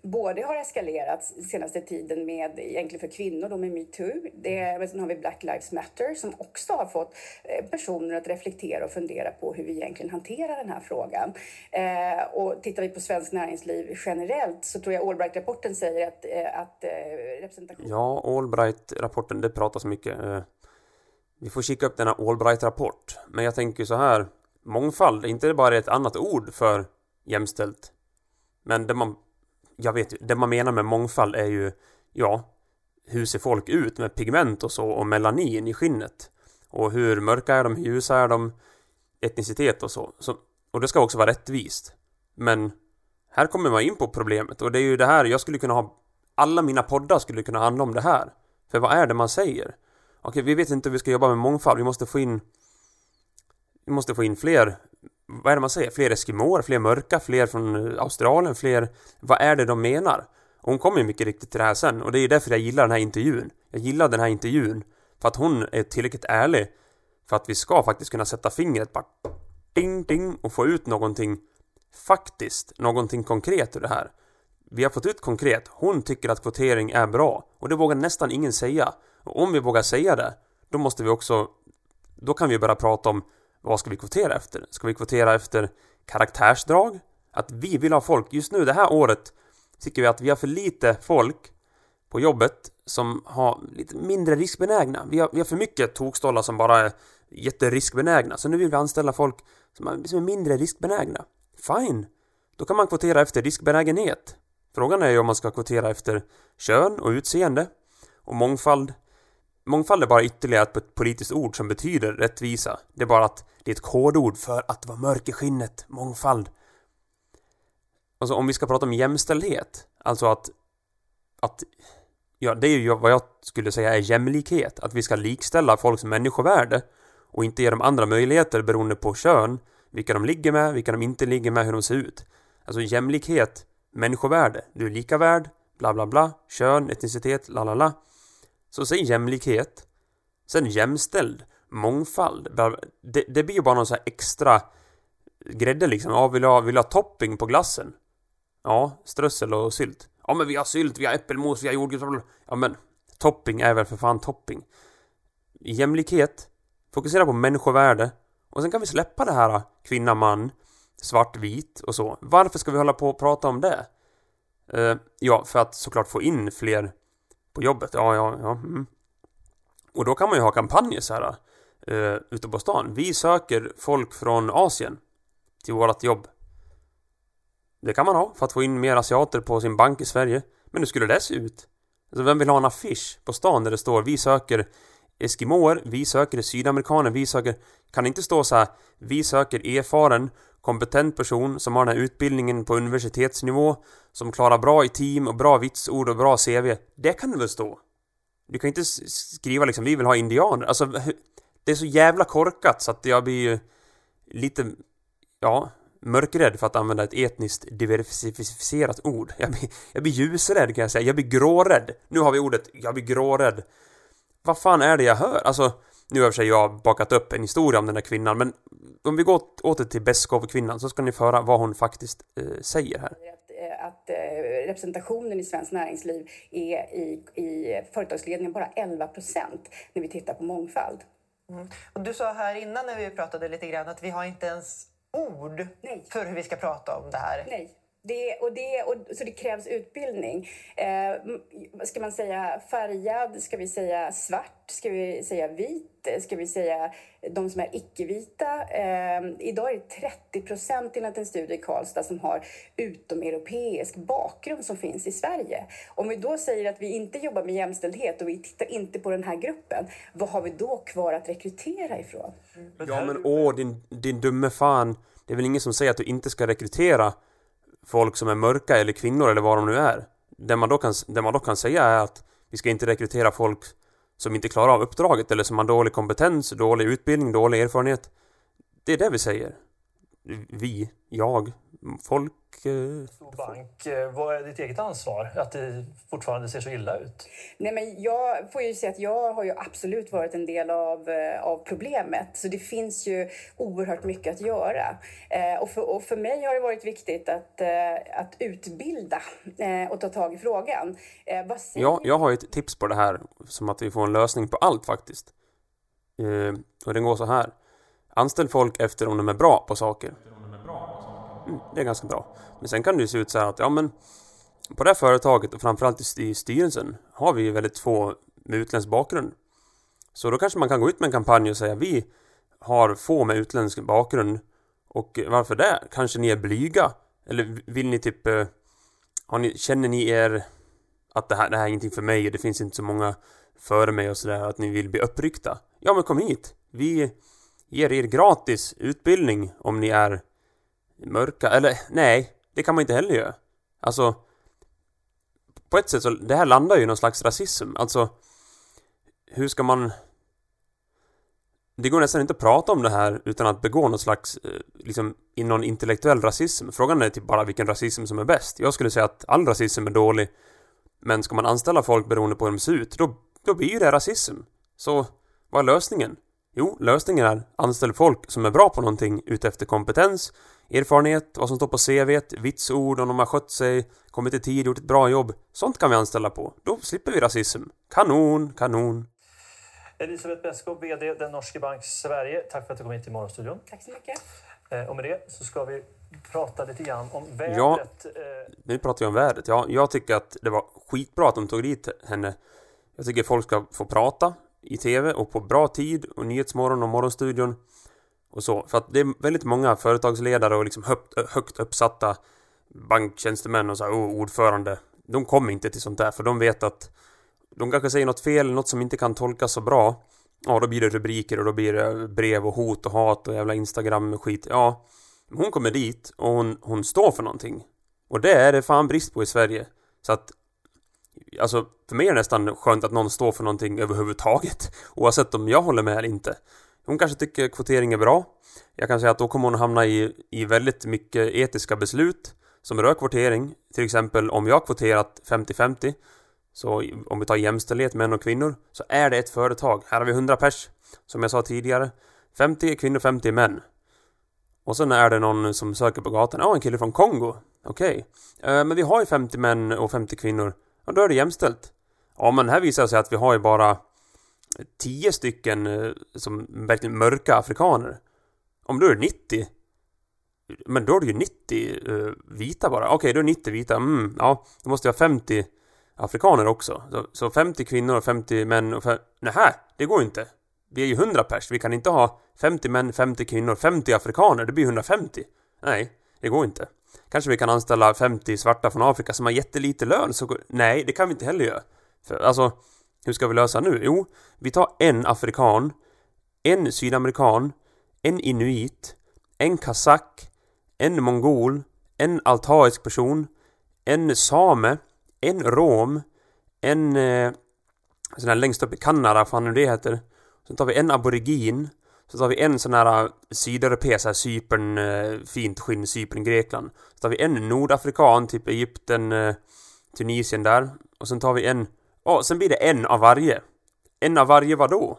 både har eskalerat senaste tiden med, egentligen för kvinnor, då med metoo. Det, men sen har vi Black Lives Matter som också har fått eh, personer att reflektera och fundera på hur vi egentligen hanterar den här frågan. Eh, och tittar vi på svenskt näringsliv generellt så tror jag Allbright-rapporten säger att, eh, att eh, representation... Ja, Allbright-rapporten, det pratas mycket. Eh, vi får kika upp denna Allbright-rapport. Men jag tänker så här. Mångfald, är inte det bara ett annat ord för jämställt? Men det man... Jag vet ju, det man menar med mångfald är ju... Ja, hur ser folk ut med pigment och så och melanin i skinnet? Och hur mörka är de, hur ljusa är de? Etnicitet och så. så. Och det ska också vara rättvist. Men här kommer man in på problemet och det är ju det här jag skulle kunna ha... Alla mina poddar skulle kunna handla om det här. För vad är det man säger? Okej, vi vet inte hur vi ska jobba med mångfald. Vi måste få in... Vi måste få in fler... Vad är det man säger? Fler eskimåer, fler mörka, fler från Australien, fler... Vad är det de menar? Och hon kommer ju mycket riktigt till det här sen och det är ju därför jag gillar den här intervjun. Jag gillar den här intervjun för att hon är tillräckligt ärlig för att vi ska faktiskt kunna sätta fingret bara ding ding och få ut någonting faktiskt, någonting konkret ur det här. Vi har fått ut konkret, hon tycker att kvotering är bra och det vågar nästan ingen säga. Och om vi vågar säga det, då måste vi också... Då kan vi börja prata om vad ska vi kvotera efter? Ska vi kvotera efter karaktärsdrag? Att vi vill ha folk, just nu det här året tycker vi att vi har för lite folk på jobbet som har lite mindre riskbenägna. Vi har, vi har för mycket tokstollar som bara är jätteriskbenägna. Så nu vill vi anställa folk som är, som är mindre riskbenägna. Fine! Då kan man kvotera efter riskbenägenhet. Frågan är ju om man ska kvotera efter kön och utseende. Och mångfald. Mångfald är bara ytterligare ett politiskt ord som betyder rättvisa. Det är bara att det är ett kodord för att vara mörk i skinnet. Mångfald. Alltså om vi ska prata om jämställdhet. Alltså att... Att... Ja, det är ju vad jag skulle säga är jämlikhet. Att vi ska likställa folks människovärde. Och inte ge dem andra möjligheter beroende på kön. Vilka de ligger med, vilka de inte ligger med, hur de ser ut. Alltså jämlikhet, människovärde. Du är lika värd, bla bla bla. Kön, etnicitet, la la la. Så säg jämlikhet. Sen jämställd, mångfald. Det, det blir ju bara någon så här extra grädde liksom. Ja, vill du ha, vill ha topping på glassen? Ja, strössel och sylt. Ja, men vi har sylt, vi har äppelmos, vi har jordgubbsblad. Ja, men topping är väl för fan topping. Jämlikhet. Fokusera på människovärde. Och sen kan vi släppa det här kvinna, man, svart, vit och så. Varför ska vi hålla på och prata om det? Uh, ja, för att såklart få in fler på jobbet. Ja, ja, ja. Mm. Och då kan man ju ha kampanjer så här uh, ute på stan. Vi söker folk från Asien till vårt jobb. Det kan man ha för att få in mer asiater på sin bank i Sverige. Men hur skulle det se ut? Alltså, vem vill ha en affisch på stan där det står Vi söker Eskimoer, vi söker sydamerikaner, vi söker... Kan det inte stå så här Vi söker erfaren kompetent person som har den här utbildningen på universitetsnivå, som klarar bra i team och bra vitsord och bra CV. Det kan det väl stå? Du kan inte skriva liksom, vi vill ha indianer. Alltså, det är så jävla korkat så att jag blir ju lite, ja, mörkrädd för att använda ett etniskt diversifierat ord. Jag blir, jag blir ljusrädd kan jag säga. Jag blir grårädd. Nu har vi ordet, jag blir grårädd. Vad fan är det jag hör? Alltså, nu har jag bakat upp en historia om den där kvinnan, men om vi går åter till Beskov-kvinnan så ska ni föra vad hon faktiskt eh, säger här. Att, eh, att eh, representationen i svenskt näringsliv är i, i företagsledningen bara 11 procent när vi tittar på mångfald. Mm. Och du sa här innan när vi pratade lite grann att vi har inte ens ord Nej. för hur vi ska prata om det här. Nej. Det, och det, och, så det krävs utbildning. Eh, ska man säga färgad? Ska vi säga svart? Ska vi säga vit? Ska vi säga de som är icke-vita? Eh, idag är det 30 procent enligt en studie i Karlstad som har utomeuropeisk bakgrund som finns i Sverige. Om vi då säger att vi inte jobbar med jämställdhet och vi tittar inte på den här gruppen, vad har vi då kvar att rekrytera ifrån? Ja men åh, din, din dumme fan. Det är väl ingen som säger att du inte ska rekrytera folk som är mörka eller kvinnor eller vad de nu är. Det man då kan, det man då kan säga är att vi ska inte rekrytera folk som inte klarar av uppdraget eller som har dålig kompetens, dålig utbildning, dålig erfarenhet. Det är det vi säger. Vi, jag, folk... Eh, bank, eh, vad är ditt eget ansvar att det fortfarande ser så illa ut? Nej, men jag får ju säga att jag har ju absolut varit en del av, eh, av problemet. Så det finns ju oerhört mycket att göra. Eh, och, för, och för mig har det varit viktigt att, eh, att utbilda eh, och ta tag i frågan. vad säger... ja, jag har ett tips på det här, som att vi får en lösning på allt faktiskt. och den går så här. Anställ folk efter om de är bra på saker. Mm, det är ganska bra. Men sen kan det ju se ut så här att, ja men på det här företaget och framförallt i styrelsen har vi ju väldigt få med utländsk bakgrund. Så då kanske man kan gå ut med en kampanj och säga vi har få med utländsk bakgrund och varför det? Kanske ni är blyga? Eller vill ni typ eh, har ni, känner ni er att det här, det här är ingenting för mig och det finns inte så många före mig och sådär att ni vill bli uppryckta? Ja men kom hit! Vi ger er gratis utbildning om ni är mörka, eller nej, det kan man inte heller göra. Alltså, på ett sätt så, det här landar ju i någon slags rasism. Alltså, hur ska man... Det går nästan inte att prata om det här utan att begå någon slags, eh, liksom, i någon intellektuell rasism. Frågan är typ bara vilken rasism som är bäst. Jag skulle säga att all rasism är dålig. Men ska man anställa folk beroende på hur de ser ut, då, då blir ju det rasism. Så, vad är lösningen? Jo, lösningen är anställ folk som är bra på någonting utefter kompetens, erfarenhet, vad som står på CVt, vitsord, om de har skött sig, kommit i tid, gjort ett bra jobb. Sånt kan vi anställa på. Då slipper vi rasism. Kanon, kanon. Elisabeth Beskow, VD Den Norske Bank Sverige. Tack för att du kom hit till Morgonstudion. Tack så mycket. Eh, och med det så ska vi prata lite grann om vädret. Ja, eh, nu pratar vi om vädret. Ja, jag tycker att det var skitbra att de tog dit henne. Jag tycker folk ska få prata i TV och på bra tid och Nyhetsmorgon och Morgonstudion och så. För att det är väldigt många företagsledare och liksom högt, högt uppsatta banktjänstemän och så här, oh, ordförande. De kommer inte till sånt där för de vet att de kanske säger något fel, något som inte kan tolkas så bra. Ja, då blir det rubriker och då blir det brev och hot och hat och jävla Instagram skit. Ja, hon kommer dit och hon, hon står för någonting. Och det är det fan brist på i Sverige. Så att Alltså, för mig är det nästan skönt att någon står för någonting överhuvudtaget. Oavsett om jag håller med eller inte. Hon kanske tycker kvotering är bra. Jag kan säga att då kommer hon hamna i, i väldigt mycket etiska beslut som rör kvotering. Till exempel om jag kvoterat 50-50 så om vi tar jämställdhet män och kvinnor så är det ett företag. Här har vi 100 pers som jag sa tidigare. 50 är kvinnor, 50 är män. Och sen är det någon som söker på gatan. Ja, en kille från Kongo. Okej. Okay. Uh, men vi har ju 50 män och 50 kvinnor. Ja, då är det jämställt. Ja, men här visar det sig att vi har ju bara 10 stycken eh, som verkligen mörka afrikaner. Om då är det 90 men då är det ju 90 uh, eh, vita bara. Okej, okay, då är det 90 vita. Mm, ja, då måste jag ha 50 afrikaner också. Så, så 50 kvinnor och 50 män och... Nähä, det går inte. Vi är ju 100 pers. Vi kan inte ha 50 män, 50 kvinnor, 50 afrikaner. Det blir 150. Nej, det går inte. Kanske vi kan anställa 50 svarta från Afrika som har jättelite lön. Så nej, det kan vi inte heller göra. För, alltså, hur ska vi lösa nu? Jo, vi tar en afrikan, en sydamerikan, en inuit, en kazak en mongol, en altaisk person, en same, en rom, en eh, sån här längst upp i Kanada, fan nu det heter. Sen tar vi en aborigin. Så tar vi en sån här Sydeuropeisk, sydeuropé, så här Cypern, eh, fint skinn, Cypern, Grekland. Så tar vi en nordafrikan, typ Egypten, eh, Tunisien där. Och sen tar vi en... Ja, sen blir det en av varje. En av varje vadå?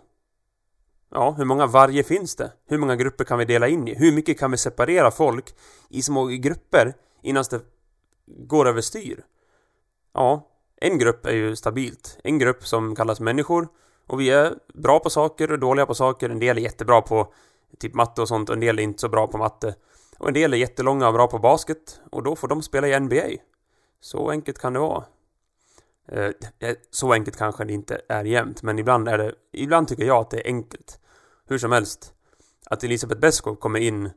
Ja, hur många varje finns det? Hur många grupper kan vi dela in i? Hur mycket kan vi separera folk i små grupper innan det går överstyr? Ja, en grupp är ju stabilt. En grupp som kallas människor och vi är bra på saker och dåliga på saker. En del är jättebra på typ matte och sånt och en del är inte så bra på matte. Och en del är jättelånga och bra på basket och då får de spela i NBA. Så enkelt kan det vara. Eh, eh, så enkelt kanske det inte är jämt, men ibland är det... Ibland tycker jag att det är enkelt. Hur som helst. Att Elisabeth Beskow kommer in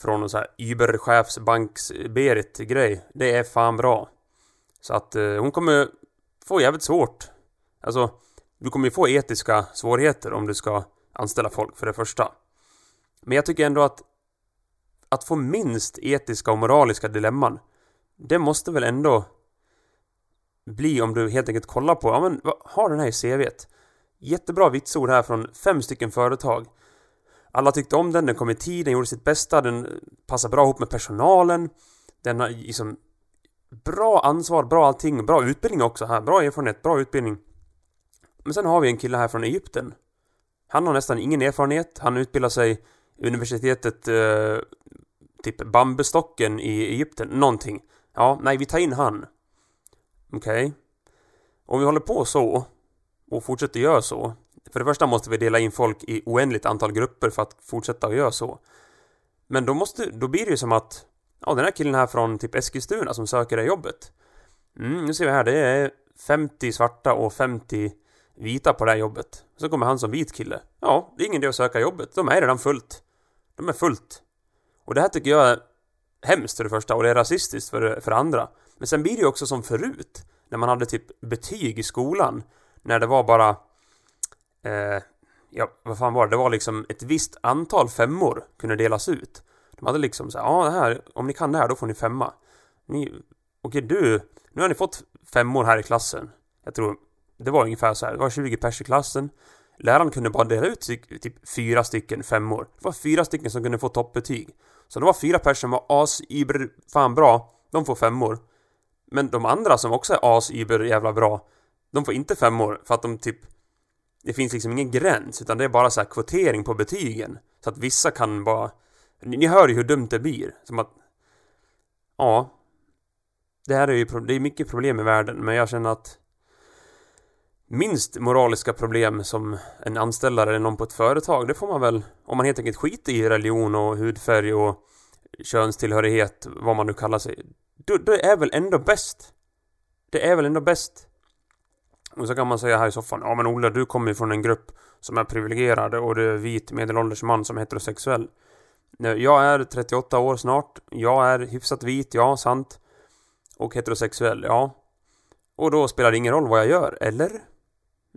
från någon sån här Uber-chefsbanks-Berit-grej. Det är fan bra. Så att eh, hon kommer få jävligt svårt. Alltså, du kommer ju få etiska svårigheter om du ska anställa folk för det första. Men jag tycker ändå att att få minst etiska och moraliska dilemman det måste väl ändå bli om du helt enkelt kollar på, ja men vad har den här i CVt? Jättebra vitsord här från fem stycken företag. Alla tyckte om den, den kom i tid, den gjorde sitt bästa, den passar bra ihop med personalen. Den har liksom bra ansvar, bra allting, bra utbildning också här, bra erfarenhet, bra utbildning. Men sen har vi en kille här från Egypten. Han har nästan ingen erfarenhet, han utbildar sig universitetet eh, typ bambustocken i Egypten, någonting. Ja, nej, vi tar in han. Okej. Okay. Om vi håller på så och fortsätter göra så. För det första måste vi dela in folk i oändligt antal grupper för att fortsätta att göra så. Men då måste, då blir det ju som att Ja, den här killen här från typ Eskilstuna som söker det jobbet. Mm, nu ser vi här, det är 50 svarta och 50 vita på det här jobbet. Så kommer han som vit kille. Ja, det är ingen idé att söka jobbet. De är redan fullt. De är fullt. Och det här tycker jag är hemskt för det första och det är rasistiskt för det, för det andra. Men sen blir det ju också som förut. När man hade typ betyg i skolan. När det var bara... Eh, ja, vad fan var det? Det var liksom ett visst antal femmor kunde delas ut. De hade liksom så ja det här, om ni kan det här då får ni femma. Ni, okej du, nu har ni fått femmor här i klassen. Jag tror, det var ungefär så här, det var 20 pers i klassen. Läraren kunde bara dela ut typ, typ fyra stycken femmor. Det var fyra stycken som kunde få toppbetyg. Så det var fyra personer som var as iber fan bra, de får femmor. Men de andra som också är as-über jävla bra, de får inte femmor för att de typ det finns liksom ingen gräns utan det är bara så här kvotering på betygen. Så att vissa kan bara ni, ni hör ju hur dumt det blir. Som att... Ja. Det här är ju det är mycket problem i världen, men jag känner att minst moraliska problem som en anställare eller någon på ett företag, det får man väl om man helt enkelt skiter i religion och hudfärg och könstillhörighet, vad man nu kallar sig. Det är väl ändå bäst. Det är väl ändå bäst. Och så kan man säga här i soffan, ja men Olle, du kommer ju från en grupp som är privilegierad och du är vit medelålders man som är heterosexuell. Jag är 38 år snart. Jag är hyfsat vit, ja, sant. Och heterosexuell, ja. Och då spelar det ingen roll vad jag gör, eller?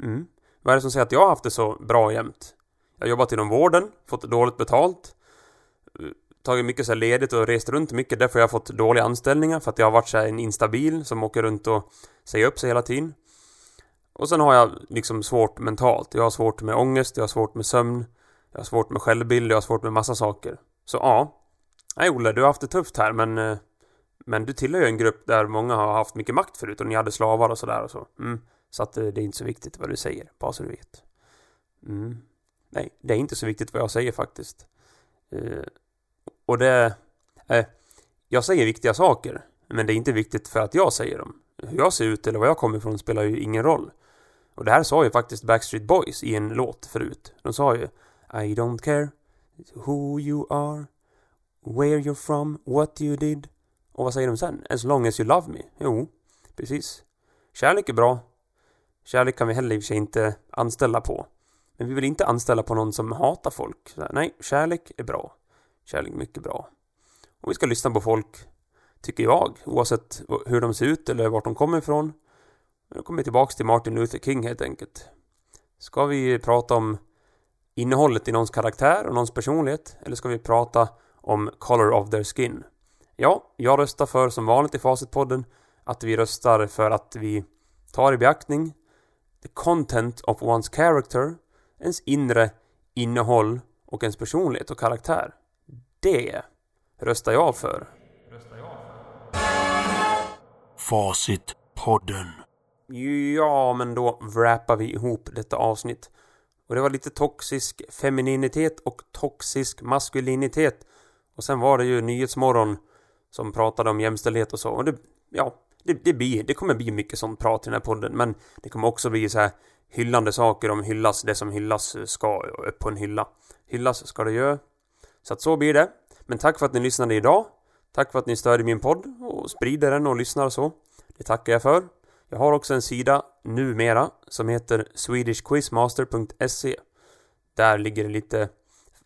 Mm. Vad är det som säger att jag har haft det så bra jämt? Jag har jobbat inom vården, fått dåligt betalt. Tagit mycket så här ledigt och rest runt mycket. Därför har jag fått dåliga anställningar. För att jag har varit så en instabil som åker runt och säger upp sig hela tiden. Och sen har jag liksom svårt mentalt. Jag har svårt med ångest, jag har svårt med sömn. Jag har svårt med självbild, jag har svårt med massa saker. Så ja. Nej Olle, du har haft det tufft här men... Eh, men du tillhör ju en grupp där många har haft mycket makt förut och ni hade slavar och sådär och så. Mm. Så att eh, det är inte så viktigt vad du säger, bara så du vet. Mm. Nej, det är inte så viktigt vad jag säger faktiskt. Eh, och det... Eh, jag säger viktiga saker, men det är inte viktigt för att jag säger dem. Hur jag ser ut eller var jag kommer ifrån spelar ju ingen roll. Och det här sa ju faktiskt Backstreet Boys i en låt förut. De sa ju I don't care who you are, where you're from, what you did. Och vad säger de sen? As long as you love me. Jo, precis. Kärlek är bra. Kärlek kan vi heller i och för sig inte anställa på. Men vi vill inte anställa på någon som hatar folk. Så, nej, kärlek är bra. Kärling mycket bra. Och vi ska lyssna på folk, tycker jag, oavsett hur de ser ut eller vart de kommer ifrån. Nu kommer vi tillbaks till Martin Luther King helt enkelt. Ska vi prata om innehållet i någons karaktär och någons personlighet? Eller ska vi prata om Color of their skin. Ja, jag röstar för som vanligt i Facitpodden att vi röstar för att vi tar i beaktning the content of one's character, ens inre innehåll och ens personlighet och karaktär. Det röstar jag för. Facitpodden. Ja, men då wrappar vi ihop detta avsnitt. Och det var lite toxisk femininitet och toxisk maskulinitet. Och sen var det ju Nyhetsmorgon som pratade om jämställdhet och så. Och det, ja, det, det, blir, det kommer bli mycket sånt prat i den här podden. Men det kommer också bli så här hyllande saker om hyllas. Det som hyllas ska upp på en hylla. Hyllas ska det göra. Så att så blir det. Men tack för att ni lyssnade idag. Tack för att ni stödjer min podd och sprider den och lyssnar och så. Det tackar jag för. Jag har också en sida numera som heter swedishquizmaster.se Där ligger det lite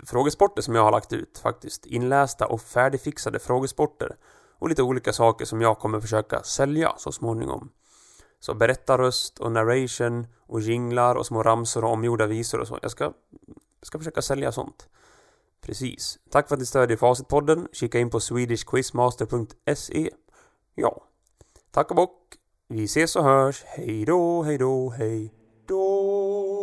frågesporter som jag har lagt ut faktiskt. Inlästa och färdigfixade frågesporter. Och lite olika saker som jag kommer försöka sälja så småningom. Så berättarröst och narration och jinglar och små ramsor och omgjorda visor och så. Jag ska, jag ska försöka sälja sånt. Precis. Tack för att ni stödjer Facitpodden. Kika in på swedishquizmaster.se Ja. Tack och bock. Vi ses och hörs. Hej då, hej då, hej då.